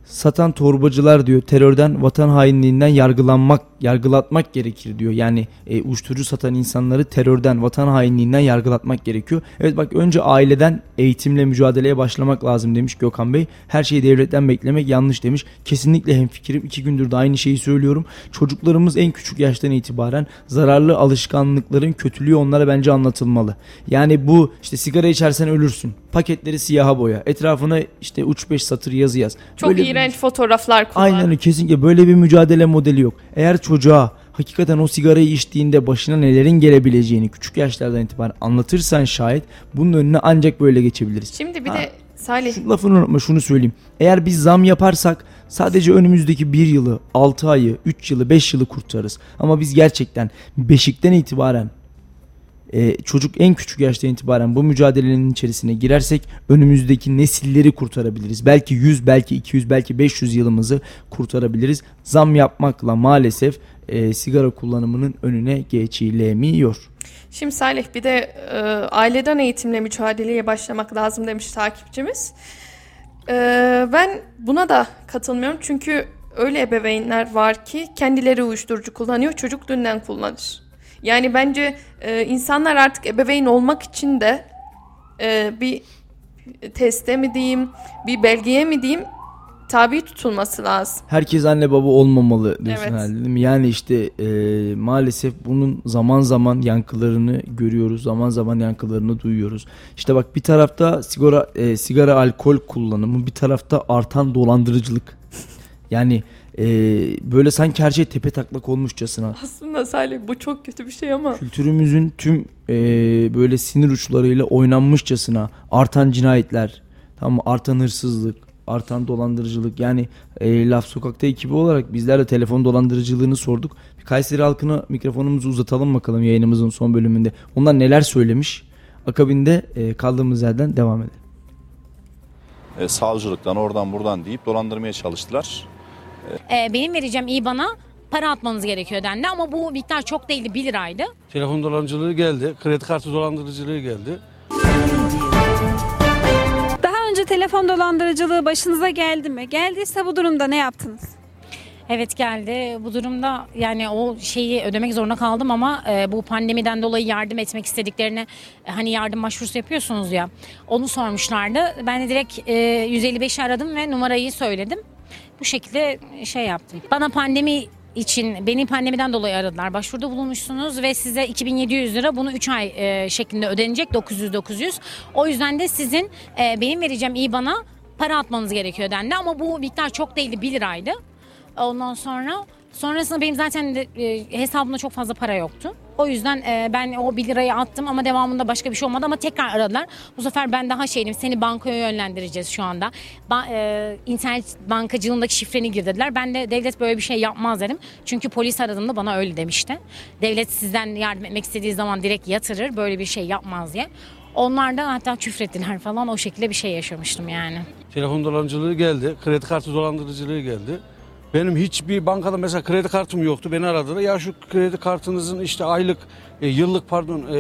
satan torbacılar diyor terörden vatan hainliğinden yargılanmak yargılatmak gerekir diyor. Yani e, uyuşturucu satan insanları terörden vatan hainliğinden yargılatmak gerekiyor. Evet bak önce aileden eğitimle mücadeleye başlamak lazım demiş Gökhan Bey. Her şeyi devletten beklemek yanlış demiş. Kesinlikle hemfikirim. İki gündür de aynı şeyi söylüyorum. Çocuklarımız en küçük yaştan itibaren zararlı alışkanlıkların kötülüğü onlara bence anlatılmalı. Yani bu işte sigara içersen ölürsün. Paketleri siyaha boya. Etrafına işte uç beş satır yazı yaz. Çok Böyle bir- iğrenç fotoğraflar kullan. Aynen kesinlikle böyle bir mücadele modeli yok. Eğer çocuğa hakikaten o sigarayı içtiğinde başına nelerin gelebileceğini küçük yaşlardan itibaren anlatırsan şayet bunun önüne ancak böyle geçebiliriz. Şimdi bir Ha. de Salih Şu lafını unutma şunu söyleyeyim. Eğer biz zam yaparsak sadece önümüzdeki bir yılı, 6 ayı, 3 yılı, 5 yılı kurtarırız. Ama biz gerçekten beşikten itibaren e, çocuk en küçük yaştan itibaren bu mücadelenin içerisine girersek önümüzdeki nesilleri kurtarabiliriz. Belki 100, belki 200, belki 500 yılımızı kurtarabiliriz. Zam yapmakla maalesef e, sigara kullanımının önüne geçilemiyor. Şimdi Salih bir de e, aileden eğitimle mücadeleye başlamak lazım demiş takipçimiz. E, ben buna da katılmıyorum çünkü öyle ebeveynler var ki kendileri uyuşturucu kullanıyor, çocuk dünden kullanır. Yani bence e, insanlar artık ebeveyn olmak için de e, bir teste mi diyeyim, bir belgeye mi diyeyim tabi tutulması lazım. Herkes anne baba olmamalı diyorsun Evet. herhalde değil mi? Yani işte e, maalesef bunun zaman zaman yankılarını görüyoruz. Zaman zaman yankılarını duyuyoruz. İşte bak bir tarafta sigara e, sigara alkol kullanımı, bir tarafta artan dolandırıcılık. Yani e, böyle sanki her şey tepe taklak olmuşçasına. Aslında Salih bu çok kötü bir şey ama Kültürümüzün tüm e, böyle sinir uçlarıyla oynanmışçasına artan cinayetler, tamam artan hırsızlık, artan dolandırıcılık. Yani e, Laf Sokak'ta ekibi olarak bizler de telefon dolandırıcılığını sorduk. Bir Kayseri halkına mikrofonumuzu uzatalım bakalım yayınımızın son bölümünde. Onlar neler söylemiş? Akabinde e, kaldığımız yerden devam edelim. e, savcılıktan oradan buradan deyip dolandırmaya çalıştılar. Ee, benim vereceğim IBAN'a para atmanız gerekiyor dendi ama bu miktar çok değildi 1 liraydı. Telefon dolandırıcılığı geldi, kredi kartı dolandırıcılığı geldi. Daha önce telefon dolandırıcılığı başınıza geldi mi? Geldiyse bu durumda ne yaptınız? Evet geldi. Bu durumda yani o şeyi ödemek zorunda kaldım ama e, bu pandemiden dolayı yardım etmek istediklerine e, hani yardım başvurusu yapıyorsunuz ya. Onu sormuşlardı. Ben de direkt e, 155'i aradım ve numarayı söyledim. Bu şekilde şey yaptım. Bana pandemi için beni pandemiden dolayı aradılar. Başvuruda bulunmuşsunuz ve size 2700 lira bunu 3 ay e, şeklinde ödenecek 900 900. O yüzden de sizin e, benim vereceğim IBAN'a para atmanız gerekiyor dendi ama bu miktar çok değildi 1 liraydı. Ondan sonra sonrasında benim zaten de, e, hesabımda çok fazla para yoktu. O yüzden e, ben o 1 lirayı attım ama devamında başka bir şey olmadı ama tekrar aradılar. Bu sefer ben daha şeydim seni bankaya yönlendireceğiz şu anda. Ba- e, internet bankacılığındaki şifreni gir dediler. Ben de devlet böyle bir şey yapmaz dedim. Çünkü polis aradığımda bana öyle demişti. Devlet sizden yardım etmek istediği zaman direkt yatırır böyle bir şey yapmaz diye. Onlar da hatta küfrettiler falan o şekilde bir şey yaşamıştım yani. Telefon dolandırıcılığı geldi. Kredi kartı dolandırıcılığı geldi. Benim hiçbir bankada mesela kredi kartım yoktu. Beni aradılar. Ya şu kredi kartınızın işte aylık, e, yıllık pardon e,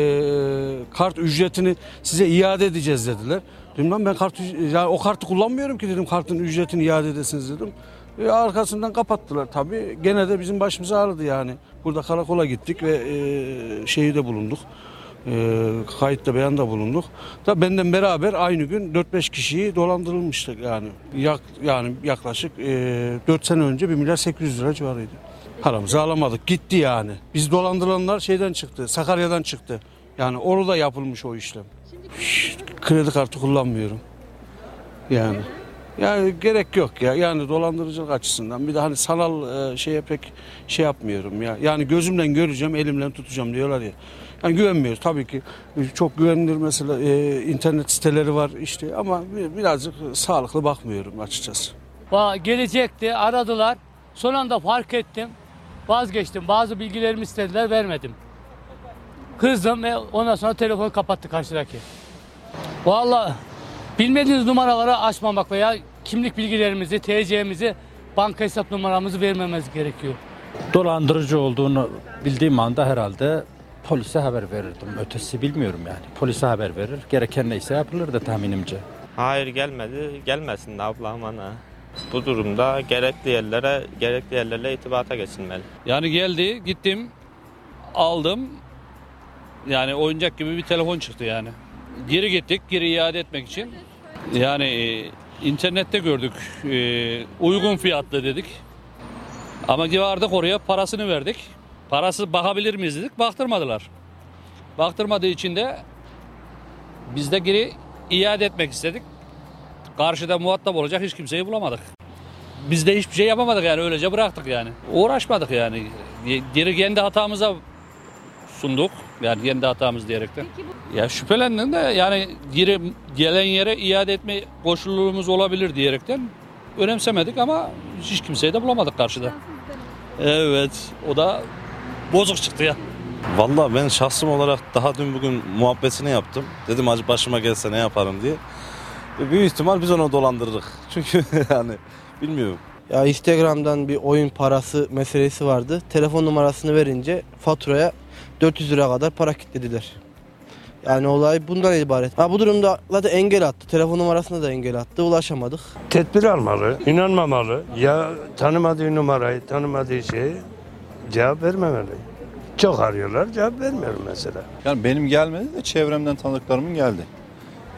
kart ücretini size iade edeceğiz dediler. Dedim lan ben kart üc- ya o kartı kullanmıyorum ki dedim kartın ücretini iade edesiniz dedim. E, arkasından kapattılar tabii. Gene de bizim başımıza ağrıdı yani. Burada karakola gittik ve e, şeyde bulunduk. E, kayıtta beyanda bulunduk. Da benden beraber aynı gün 4-5 kişiyi dolandırılmıştık yani. Yak, yani yaklaşık e, 4 sene önce 1 milyar 800 lira civarıydı. Paramızı alamadık. Gitti yani. Biz dolandırılanlar şeyden çıktı. Sakarya'dan çıktı. Yani orada yapılmış o işlem. Kredi kartı kullanmıyorum. Yani. Yani gerek yok ya. Yani dolandırıcılık açısından bir de hani sanal e, şeye pek şey yapmıyorum ya. Yani gözümle göreceğim, elimle tutacağım diyorlar ya. Yani güvenmiyoruz tabii ki. Çok güvenilir mesela e, internet siteleri var işte ama bir- birazcık sağlıklı bakmıyorum açıkçası. Va- Gelecekti aradılar. Son anda fark ettim. Vazgeçtim. Bazı bilgilerimi istediler vermedim. Kızdım ve ondan sonra telefonu kapattı karşıdaki. Vallahi bilmediğiniz numaraları açmamak veya kimlik bilgilerimizi, TC'mizi, banka hesap numaramızı vermemiz gerekiyor. dolandırıcı olduğunu bildiğim anda herhalde polise haber verirdim. Ötesi bilmiyorum yani. Polise haber verir. Gereken neyse yapılırdı tahminimce. Hayır gelmedi. Gelmesin de ablam ana. Bu durumda gerekli yerlere, gerekli yerlerle itibata geçilmeli. Yani geldi, gittim, aldım. Yani oyuncak gibi bir telefon çıktı yani. Geri gittik, geri iade etmek için. Yani e, internette gördük, e, uygun fiyatlı dedik. Ama vardık oraya parasını verdik. Parası bakabilir miyiz dedik, baktırmadılar. Baktırmadığı için de biz de geri iade etmek istedik. Karşıda muhatap olacak hiç kimseyi bulamadık. Biz de hiçbir şey yapamadık yani öylece bıraktık yani. Uğraşmadık yani. Geri kendi hatamıza sunduk. Yani kendi hatamız diyerekten. Ya şüphelendim de yani geri gelen yere iade etme koşulumuz olabilir diyerekten önemsemedik ama hiç kimseyi de bulamadık karşıda. Evet o da bozuk çıktı ya. Vallahi ben şahsım olarak daha dün bugün muhabbetini yaptım. Dedim acı başıma gelse ne yaparım diye. E, Büyük ihtimal biz onu dolandırırız. *laughs* Çünkü yani bilmiyorum. Ya Instagram'dan bir oyun parası meselesi vardı. Telefon numarasını verince faturaya 400 lira kadar para kilitlediler. Yani olay bundan ibaret. Ha, bu durumda zaten engel attı. Telefon numarasına da engel attı. Ulaşamadık. Tedbir almalı, inanmamalı. Ya tanımadığı numarayı, tanımadığı şeyi cevap vermemeli. Çok arıyorlar, cevap vermiyorum mesela. Yani benim gelmedi de çevremden tanıdıklarımın geldi.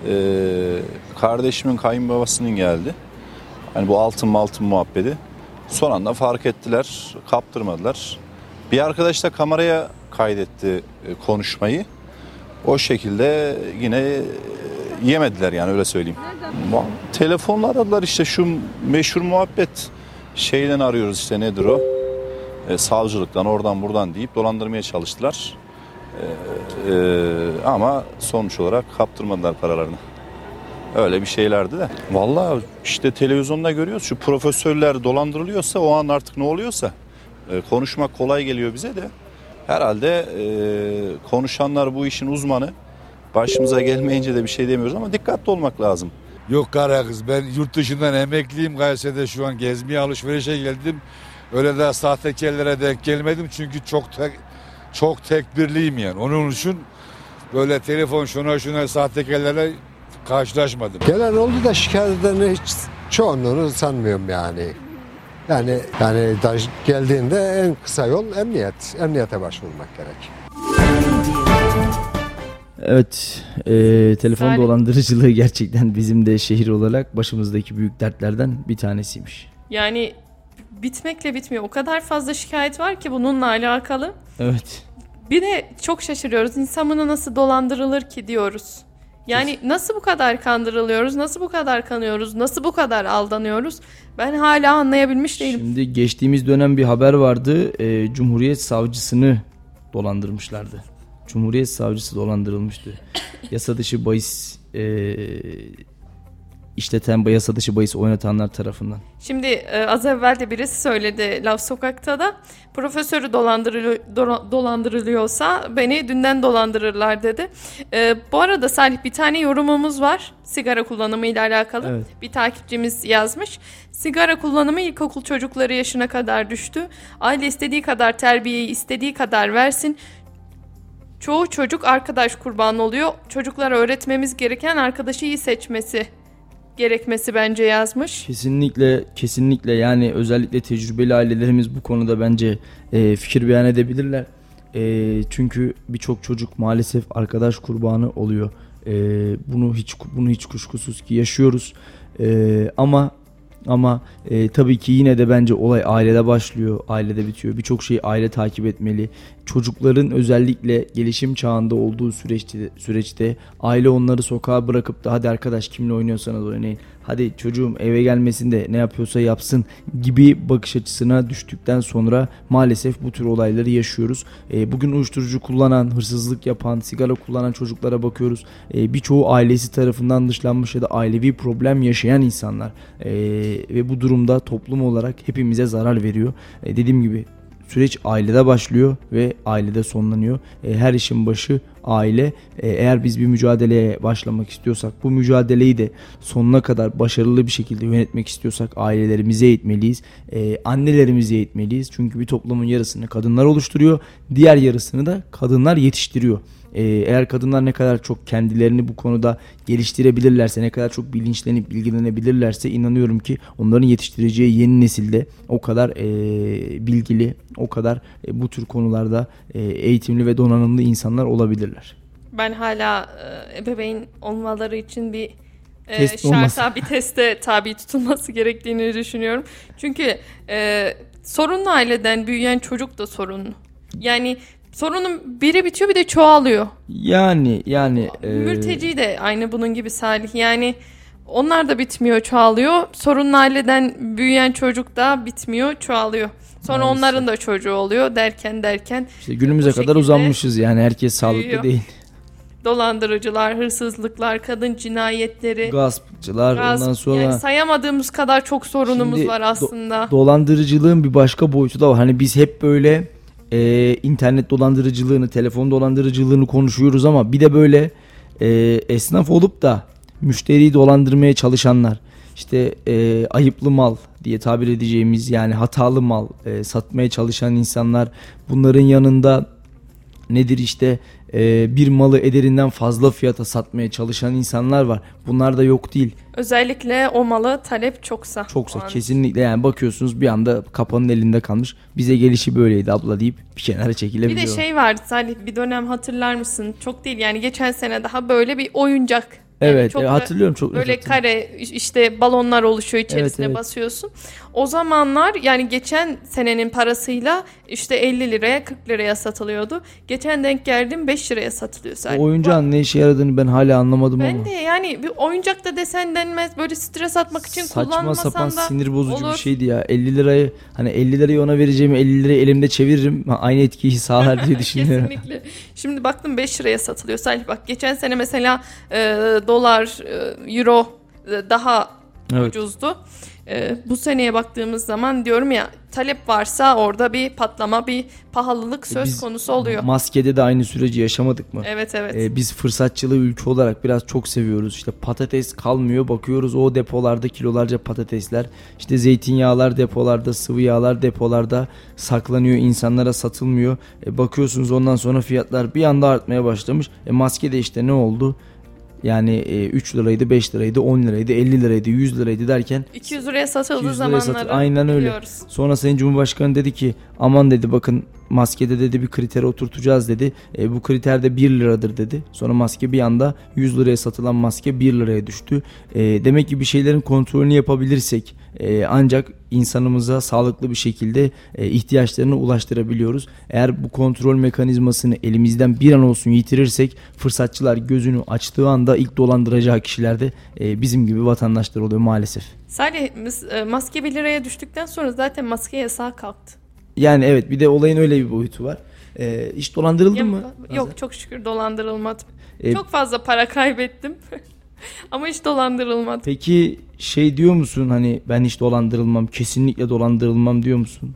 Ee, kardeşimin kayınbabasının geldi. Hani bu altın altın muhabbeti. Son anda fark ettiler, kaptırmadılar. Bir arkadaş da kameraya kaydetti e, konuşmayı. O şekilde yine e, yemediler yani öyle söyleyeyim. Ma- Telefonla aradılar işte şu meşhur muhabbet şeyden arıyoruz işte nedir o? E, savcılıktan oradan buradan deyip dolandırmaya çalıştılar. E, e, ama sonuç olarak kaptırmadılar paralarını. Öyle bir şeylerdi de. Vallahi işte televizyonda görüyoruz şu profesörler dolandırılıyorsa o an artık ne oluyorsa e, konuşmak kolay geliyor bize de. Herhalde e, konuşanlar bu işin uzmanı. Başımıza gelmeyince de bir şey demiyoruz ama dikkatli olmak lazım. Yok kara kız ben yurt dışından emekliyim Kayseri'de şu an gezmeye alışverişe geldim. Öyle de sahtekarlara denk gelmedim çünkü çok tek, çok tekbirliyim yani. Onun için böyle telefon şuna şuna sahtekarlara karşılaşmadım. Gelen oldu da şikayet edeni hiç çoğunluğunu sanmıyorum yani. Yani yani geldiğinde en kısa yol emniyet. Emniyete başvurmak gerek. Evet, e, telefon Salih. dolandırıcılığı gerçekten bizim de şehir olarak başımızdaki büyük dertlerden bir tanesiymiş. Yani bitmekle bitmiyor. O kadar fazla şikayet var ki bununla alakalı. Evet. Bir de çok şaşırıyoruz. İnsan bunu nasıl dolandırılır ki diyoruz. Yani nasıl bu kadar kandırılıyoruz? Nasıl bu kadar kanıyoruz? Nasıl bu kadar aldanıyoruz? Ben hala anlayabilmiş değilim. Şimdi geçtiğimiz dönem bir haber vardı. E, Cumhuriyet savcısını dolandırmışlardı. Cumhuriyet savcısı dolandırılmıştı. Yasa dışı bahis e, işleten, yasa dışı bahis oynatanlar tarafından. Şimdi e, az evvel de birisi söyledi Laf Sokak'ta da profesörü dolandırılıyor, do- dolandırılıyorsa beni dünden dolandırırlar dedi. E, bu arada Salih bir tane yorumumuz var sigara kullanımı ile alakalı. Evet. Bir takipçimiz yazmış. Sigara kullanımı ilkokul çocukları yaşına kadar düştü. Aile istediği kadar terbiyeyi istediği kadar versin. Çoğu çocuk arkadaş kurbanı oluyor. Çocuklara öğretmemiz gereken arkadaşı iyi seçmesi gerekmesi bence yazmış. Kesinlikle kesinlikle yani özellikle tecrübeli ailelerimiz bu konuda bence e, fikir beyan edebilirler. E, çünkü birçok çocuk maalesef arkadaş kurbanı oluyor. E, bunu hiç bunu hiç kuşkusuz ki yaşıyoruz. E, ama ama e, tabii ki yine de bence olay ailede başlıyor, ailede bitiyor. Birçok şeyi aile takip etmeli. Çocukların özellikle gelişim çağında olduğu süreçte süreçte aile onları sokağa bırakıp da hadi arkadaş kimle oynuyorsanız oynayın. Hadi çocuğum eve gelmesin de ne yapıyorsa yapsın gibi bakış açısına düştükten sonra maalesef bu tür olayları yaşıyoruz. E, bugün uyuşturucu kullanan, hırsızlık yapan, sigara kullanan çocuklara bakıyoruz. E, birçoğu ailesi tarafından dışlanmış ya da ailevi problem yaşayan insanlar. E, ve bu durumda toplum olarak hepimize zarar veriyor. E, dediğim gibi süreç ailede başlıyor ve ailede sonlanıyor. E, her işin başı aile. E, eğer biz bir mücadeleye başlamak istiyorsak bu mücadeleyi de sonuna kadar başarılı bir şekilde yönetmek istiyorsak ailelerimize eğitmeliyiz. E, annelerimize eğitmeliyiz. Çünkü bir toplumun yarısını kadınlar oluşturuyor. Diğer yarısını da kadınlar yetiştiriyor. Ee, eğer kadınlar ne kadar çok kendilerini bu konuda geliştirebilirlerse, ne kadar çok bilinçlenip bilgilenebilirlerse inanıyorum ki onların yetiştireceği yeni nesilde o kadar e, bilgili, o kadar e, bu tür konularda e, eğitimli ve donanımlı insanlar olabilirler. Ben hala e, ebeveyn olmaları için bir e, Test olması. şarta bir teste tabi tutulması gerektiğini düşünüyorum. Çünkü e, sorunlu aileden büyüyen çocuk da sorunlu. Yani sorunun biri bitiyor bir de çoğalıyor. Yani yani e, Mülteci de aynı bunun gibi Salih. Yani onlar da bitmiyor, çoğalıyor. Sorunlu aileden büyüyen çocuk da bitmiyor, çoğalıyor. Sonra Maalesef. onların da çocuğu oluyor derken derken işte günümüze kadar uzanmışız yani herkes sağlıklı büyüyor. değil. dolandırıcılar, hırsızlıklar, kadın cinayetleri, Gaspçılar gasp, ondan sonra yani sayamadığımız kadar çok sorunumuz Şimdi var do- aslında. dolandırıcılığın bir başka boyutu da var. Hani biz hep böyle e, internet dolandırıcılığını, telefon dolandırıcılığını konuşuyoruz ama bir de böyle e, esnaf olup da müşteriyi dolandırmaya çalışanlar, işte e, ayıplı mal diye tabir edeceğimiz yani hatalı mal e, satmaya çalışan insanlar, bunların yanında nedir işte e, bir malı ederinden fazla fiyata satmaya çalışan insanlar var. Bunlar da yok değil. Özellikle o malı talep çoksa. Çoksa kesinlikle yani bakıyorsunuz bir anda kapanın elinde kalmış. Bize gelişi böyleydi abla deyip bir kenara Bir çekilebiliyor. de şey vardı Salih bir dönem hatırlar mısın? Çok değil yani geçen sene daha böyle bir oyuncak. Yani Evet, çok e, hatırlıyorum, çok Böyle hatırlıyorum. kare işte balonlar oluşuyor içerisine Evet, evet. basıyorsun. O zamanlar yani geçen senenin parasıyla işte 50 liraya 40 liraya satılıyordu. Geçen denk geldim 5 liraya satılıyor Salih. O oyuncağın ne işe yaradığını ben hala anlamadım Ben ama. de yani bir oyuncak da desen denmez böyle stres atmak için Saçma kullanmasan sapan da sinir bozucu olur. bir şeydi ya. 50 lirayı hani 50 lirayı ona vereceğimi 50 lirayı elimde çeviririm. Aynı etkiyi sağlar diye *laughs* düşünüyorum. Kesinlikle. Şimdi baktım 5 liraya satılıyor. Salih bak geçen sene mesela e, dolar, e, euro e, daha Evet. ucuzdu. E, bu seneye baktığımız zaman diyorum ya talep varsa orada bir patlama, bir pahalılık söz E, Biz konusu oluyor. Maskede de aynı süreci yaşamadık mı? Evet, evet. Ee, biz fırsatçılığı ülke olarak biraz çok seviyoruz. İşte patates kalmıyor bakıyoruz o depolarda kilolarca patatesler. İşte zeytinyağlar depolarda, sıvı yağlar depolarda saklanıyor insanlara satılmıyor. E, bakıyorsunuz ondan sonra fiyatlar bir anda artmaya başlamış. E, maske de işte ne oldu? Yani e, 3 liraydı, 5 liraydı, 10 liraydı, 50 liraydı, 100 liraydı derken 200 liraya satıldığı 200 liraya zamanları satı- Aynen öyle. biliyoruz. Sonra Sayın Cumhurbaşkanı dedi ki aman dedi bakın maskede dedi bir kritere oturtacağız dedi. E, bu kriter de 1 liradır dedi. Sonra maske bir anda 100 liraya satılan maske 1 liraya düştü. E, demek ki bir şeylerin kontrolünü yapabilirsek e, ancak insanımıza sağlıklı bir şekilde e, ihtiyaçlarını ulaştırabiliyoruz. Eğer bu kontrol mekanizmasını elimizden bir an olsun yitirirsek fırsatçılar gözünü açtığı anda ilk dolandıracağı kişiler de e, bizim gibi vatandaşlar oluyor maalesef. Salih e, maske 1 liraya düştükten sonra zaten maske yasağı kalktı. Yani evet bir de olayın öyle bir boyutu var. Ee, hiç dolandırıldın Ya- mı? Yok çok şükür dolandırılmadım. E, çok fazla para kaybettim. *laughs* Ama hiç dolandırılmadım. Peki şey diyor musun hani ben hiç dolandırılmam kesinlikle dolandırılmam diyor musun?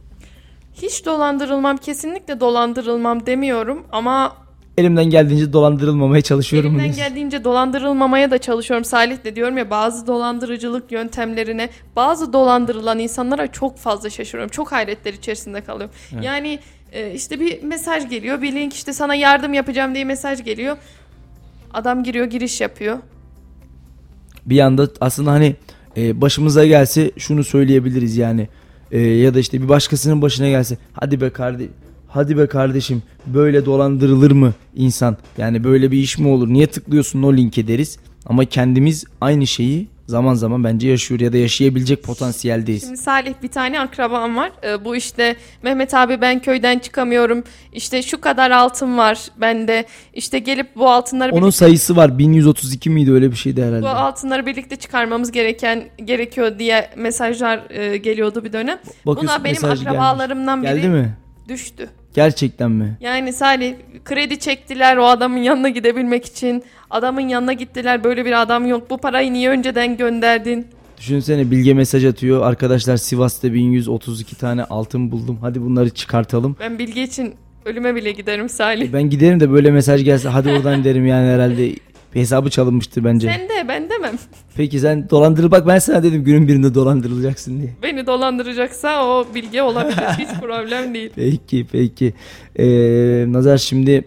Hiç dolandırılmam, kesinlikle dolandırılmam demiyorum ama Elimden geldiğince dolandırılmamaya çalışıyorum. elimden diyorsun. geldiğince dolandırılmamaya da çalışıyorum. Salih de diyorum ya bazı dolandırıcılık yöntemlerine, bazı dolandırılan insanlara çok fazla şaşırıyorum. Çok hayretler içerisinde kalıyorum. Evet. Yani e, işte bir mesaj geliyor, bir link işte sana yardım yapacağım diye mesaj geliyor. Adam giriyor, giriş yapıyor. bir anda aslında hani e, başımıza gelse şunu söyleyebiliriz yani E, ya da işte bir başkasının başına gelse hadi be kardeş hadi be kardeşim böyle dolandırılır mı insan yani böyle bir iş mi olur niye tıklıyorsun o linke deriz ama kendimiz aynı şeyi zaman zaman bence yaşıyor ya da yaşayabilecek potansiyeldeyiz. Şimdi Salih bir tane akrabam var. Ee, bu işte Mehmet abi ben köyden çıkamıyorum. İşte şu kadar altın var bende. İşte gelip bu altınları Onun birlikte, sayısı var 1132 miydi öyle bir şeydi herhalde. bu altınları birlikte çıkarmamız gereken gerekiyor diye mesajlar e, geliyordu bir dönem. Bakıyorsun Buna benim mesaj gelmiş. akrabalarımdan biri Geldi mi? düştü. Gerçekten mi? Yani Salih kredi çektiler o adamın yanına gidebilmek için. Adamın yanına gittiler böyle bir adam yok. Bu parayı niye önceden gönderdin? Düşünsene Bilge mesaj atıyor. Arkadaşlar Sivas'ta 1132 tane altın buldum. Hadi bunları çıkartalım. Ben bilgi için ölüme bile giderim Salih. Ben giderim de böyle mesaj gelse hadi oradan derim yani herhalde hesabı çalınmıştır bence. Sen de ben demem. Peki sen dolandırıl bak ben sana dedim günün birinde dolandırılacaksın diye. Beni dolandıracaksa o bilgi olabilir. Hiç problem değil. *laughs* Peki peki. Ee, Nazar şimdi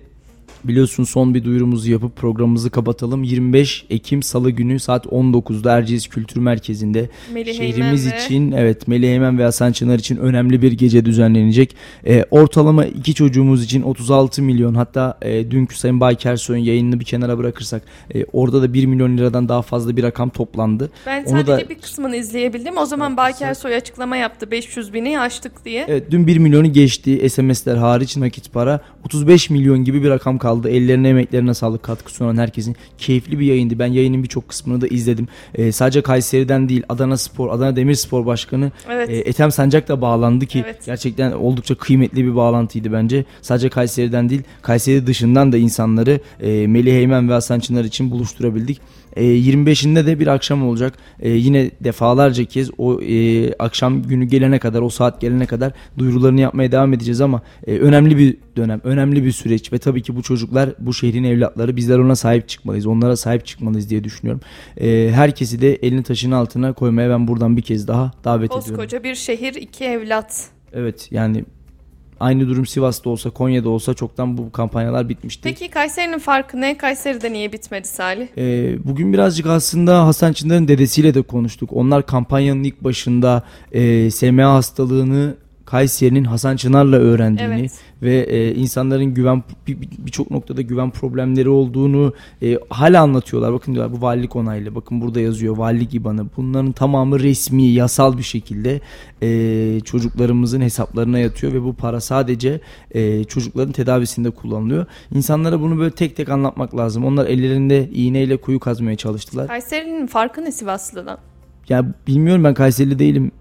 biliyorsun son bir duyurumuzu yapıp programımızı kapatalım. 25 Ekim Salı günü saat 19'da Erciyes Kültür Merkezi'nde Melih şehrimiz Eymen ve- için evet Melih Eymen ve Hasan Çınar için önemli bir gece düzenlenecek. Ee, ortalama iki çocuğumuz için 36 milyon hatta e, dünkü Sayın Baykersoy'un yayınını bir kenara bırakırsak e, orada da 1 milyon liradan daha fazla bir rakam toplandı. Ben Onu sadece da bir kısmını izleyebildim. O zaman Baker Soy açıklama yaptı. 500 bini açtık diye. Evet dün 1 milyonu geçti SMS'ler hariç nakit para 35 milyon gibi bir rakam kaldı. Ellerine emeklerine sağlık. Katkı sunan herkesin keyifli bir yayındı. Ben yayının birçok kısmını da izledim. Ee, sadece Kayseri'den değil Adana Spor Adana Demirspor Başkanı Evet. e, Ethem Sancak da bağlandı ki Evet. gerçekten oldukça kıymetli bir bağlantıydı bence. Sadece Kayseri'den değil Kayseri dışından da insanları e, Melih Eymen ve Hasan Çınar için buluşturabildik e, 25'inde de bir akşam olacak. E, yine defalarca kez o e, akşam günü gelene kadar, o saat gelene kadar duyurularını yapmaya devam edeceğiz ama e, önemli bir dönem, önemli bir süreç ve tabii ki bu çocuklar, bu şehrin evlatları bizler ona sahip çıkmalıyız. Onlara sahip çıkmalıyız diye düşünüyorum. E, herkesi de elini taşın altına koymaya ben buradan bir kez daha davet ediyorum. Koskoca bir şehir, iki evlat. Evet yani aynı durum Sivas'ta olsa, Konya'da olsa çoktan bu kampanyalar bitmişti. Peki Kayseri'nin farkı ne? Kayseri'de niye bitmedi Salih? Ee, bugün birazcık aslında Hasan Çınar'ın dedesiyle de konuştuk. Onlar kampanyanın ilk başında e, SMA hastalığını Kayseri'nin Hasan Çınar'la öğrendiğini Evet. ve e, insanların güven bir- bir- birçok noktada güven problemleri olduğunu e, hala anlatıyorlar. Bakın diyorlar bu valilik onaylı. Bakın burada yazıyor valilik IBAN'ı. Bunların tamamı resmi, yasal bir şekilde e, çocuklarımızın hesaplarına yatıyor ve bu para sadece e, çocukların tedavisinde kullanılıyor. İnsanlara bunu böyle tek tek anlatmak lazım. Onlar ellerinde iğneyle kuyu kazmaya çalıştılar. Kayseri'nin farkı ne Sivaslı'dan? Ya bilmiyorum ben Kayserili değilim.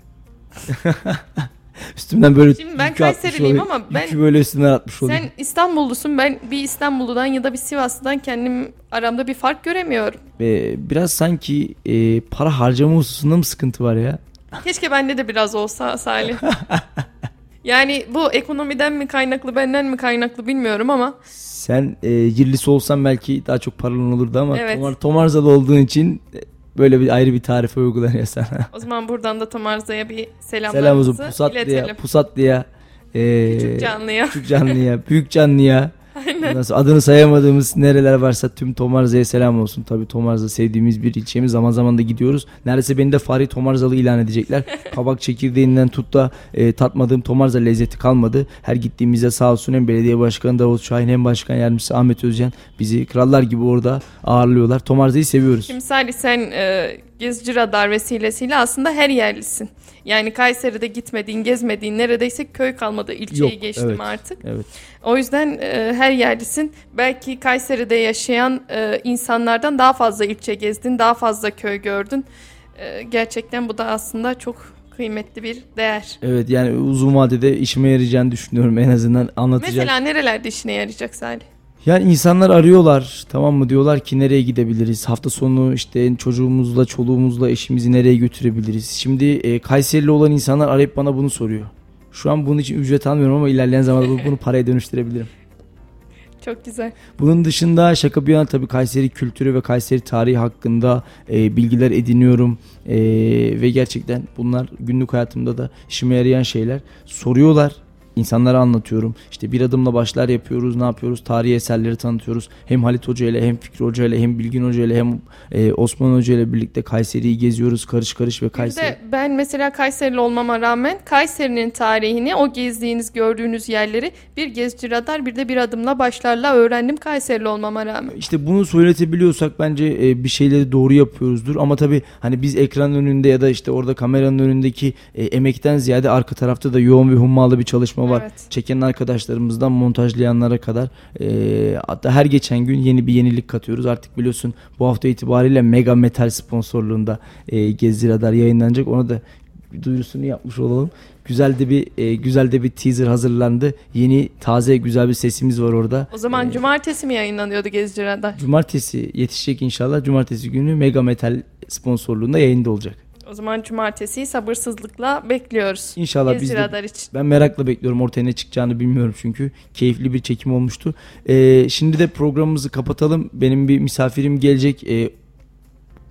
*laughs* Üstümden böyle Şimdi ben Kayseriliyim ama ben- böyle üstümden atmış olayım. Sen İstanbullusun. Ben bir İstanbulludan ya da bir Sivaslı'dan kendim aramda bir fark göremiyorum. Ee, biraz sanki e, para harcama hususunda mı sıkıntı var ya? Keşke bende de biraz olsa Salih. *laughs* yani bu ekonomiden mi kaynaklı, benden mi kaynaklı bilmiyorum ama Sen e, yerlisi olsan belki daha çok paran olurdu ama Evet. Tomar, Tomarzalı olduğun için e, böyle bir ayrı bir tarife uygulanıyor sana. o zaman buradan da Tomarza'ya bir Selam selamlarımızı olsun Pusatlı'ya, iletelim. Pusatlı'ya, e, Küçük canlıya. küçük canlıya, büyük canlıya, Aynen. Adını sayamadığımız nereler varsa tüm Tomarza'ya selam olsun. Tabii Tomarza sevdiğimiz bir ilçemiz. Zaman zaman da gidiyoruz. Neredeyse beni de Fahri Tomarzalı ilan edecekler. *laughs* Kabak çekirdeğinden tut da e, tatmadığım Tomarza lezzeti kalmadı. Her gittiğimizde sağ olsun hem belediye başkanı Davut Şahin hem başkan yardımcısı Ahmet Özcan bizi krallar gibi orada ağırlıyorlar. Tomarza'yı seviyoruz. Şimdi Salih sen e, Gezici Radar vesilesiyle aslında her yerlisin. Yani Kayseri'de gitmediğin, gezmediğin neredeyse köy kalmadı. İlçeyi Yok, geçtim evet, artık. Evet. O yüzden e, her yerlisin. Belki Kayseri'de yaşayan e, insanlardan daha fazla ilçe gezdin, daha fazla köy gördün. E, gerçekten bu da aslında çok kıymetli bir değer. Evet yani uzun vadede işime yarayacağını düşünüyorum en azından anlatacak. Mesela nerelerde işine yarayacak Salih? Yani insanlar arıyorlar tamam mı diyorlar ki nereye gidebiliriz hafta sonu işte çocuğumuzla çoluğumuzla eşimizi nereye götürebiliriz. Şimdi e, Kayserili olan insanlar arayıp bana bunu soruyor. Şu an bunun için ücret almıyorum ama ilerleyen zamanda bu- bunu paraya dönüştürebilirim. *laughs* Çok güzel. Bunun dışında şaka bir yana tabii Kayseri kültürü ve Kayseri tarihi hakkında e, bilgiler ediniyorum. E, ve gerçekten bunlar günlük hayatımda da işime yarayan şeyler. Soruyorlar. İnsanlara anlatıyorum. İşte bir adımla başlar yapıyoruz, ne yapıyoruz? Tarihi eserleri tanıtıyoruz. Hem Halit Hoca ile hem Fikri Hoca ile hem Bilgin Hoca ile hem e, Osman Hoca ile birlikte Kayseri'yi geziyoruz. Karış karış ve Bir Kayseri. de ben mesela Kayserili olmama rağmen Kayseri'nin tarihini, o gezdiğiniz, gördüğünüz yerleri bir gezici radar bir de bir adımla başlarla öğrendim Kayserili olmama rağmen. İşte bunu söyletebiliyorsak bence e, bir şeyleri doğru yapıyoruzdur. Ama tabii hani biz ekran önünde ya da işte orada kameranın önündeki e, emekten ziyade arka tarafta da yoğun ve hummalı bir çalışma var. Evet. Çeken arkadaşlarımızdan montajlayanlara kadar e, hatta her geçen gün yeni bir yenilik katıyoruz. Artık biliyorsun bu hafta itibariyle Mega Metal sponsorluğunda e, Gezi Radar yayınlanacak. Ona da duyurusunu yapmış olalım. Güzel de bir e, güzel de bir teaser hazırlandı. Yeni taze güzel bir sesimiz var orada. O zaman cumartesi mi yayınlanıyordu gezici radar? Cumartesi yetişecek inşallah. Cumartesi günü Mega Metal sponsorluğunda yayında olacak. O zaman cumartesiyi sabırsızlıkla bekliyoruz. İnşallah biz de, için. ben merakla bekliyorum ortaya ne çıkacağını bilmiyorum çünkü keyifli bir çekim olmuştu. Ee, şimdi de programımızı kapatalım. Benim bir misafirim gelecek. Ee,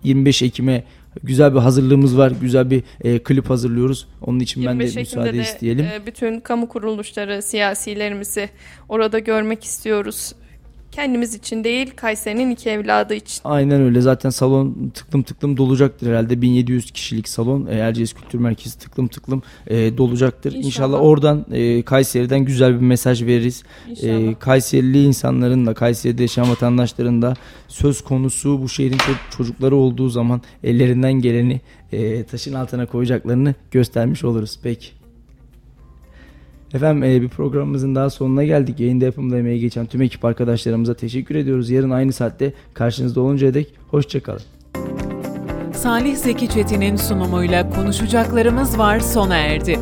25 Ekim'e güzel bir hazırlığımız var. Güzel bir e, klip hazırlıyoruz. Onun için ben de 25 Ekim'de müsaade de isteyelim. e, bütün kamu kuruluşları, siyasilerimizi orada görmek istiyoruz. Kendimiz için değil, Kayseri'nin iki evladı için. Aynen öyle. Zaten salon tıklım tıklım dolacaktır herhalde. 1700 kişilik salon. E, Erciyes Kültür Merkezi tıklım tıklım e, dolacaktır. İnşallah. İnşallah, oradan e, Kayseri'den güzel bir mesaj veririz. İnşallah. E, Kayserili insanların da Kayseri'de yaşayan vatandaşların da söz konusu bu şehrin ço- çocukları olduğu zaman ellerinden geleni e, taşın altına koyacaklarını göstermiş oluruz. Peki. Efendim e, bir programımızın daha sonuna geldik. Yayında yapımda emeği geçen tüm ekip arkadaşlarımıza teşekkür ediyoruz. Yarın aynı saatte karşınızda oluncaya dek hoşçakalın. Salih Zeki Çetin'in sunumuyla konuşacaklarımız var sona erdi.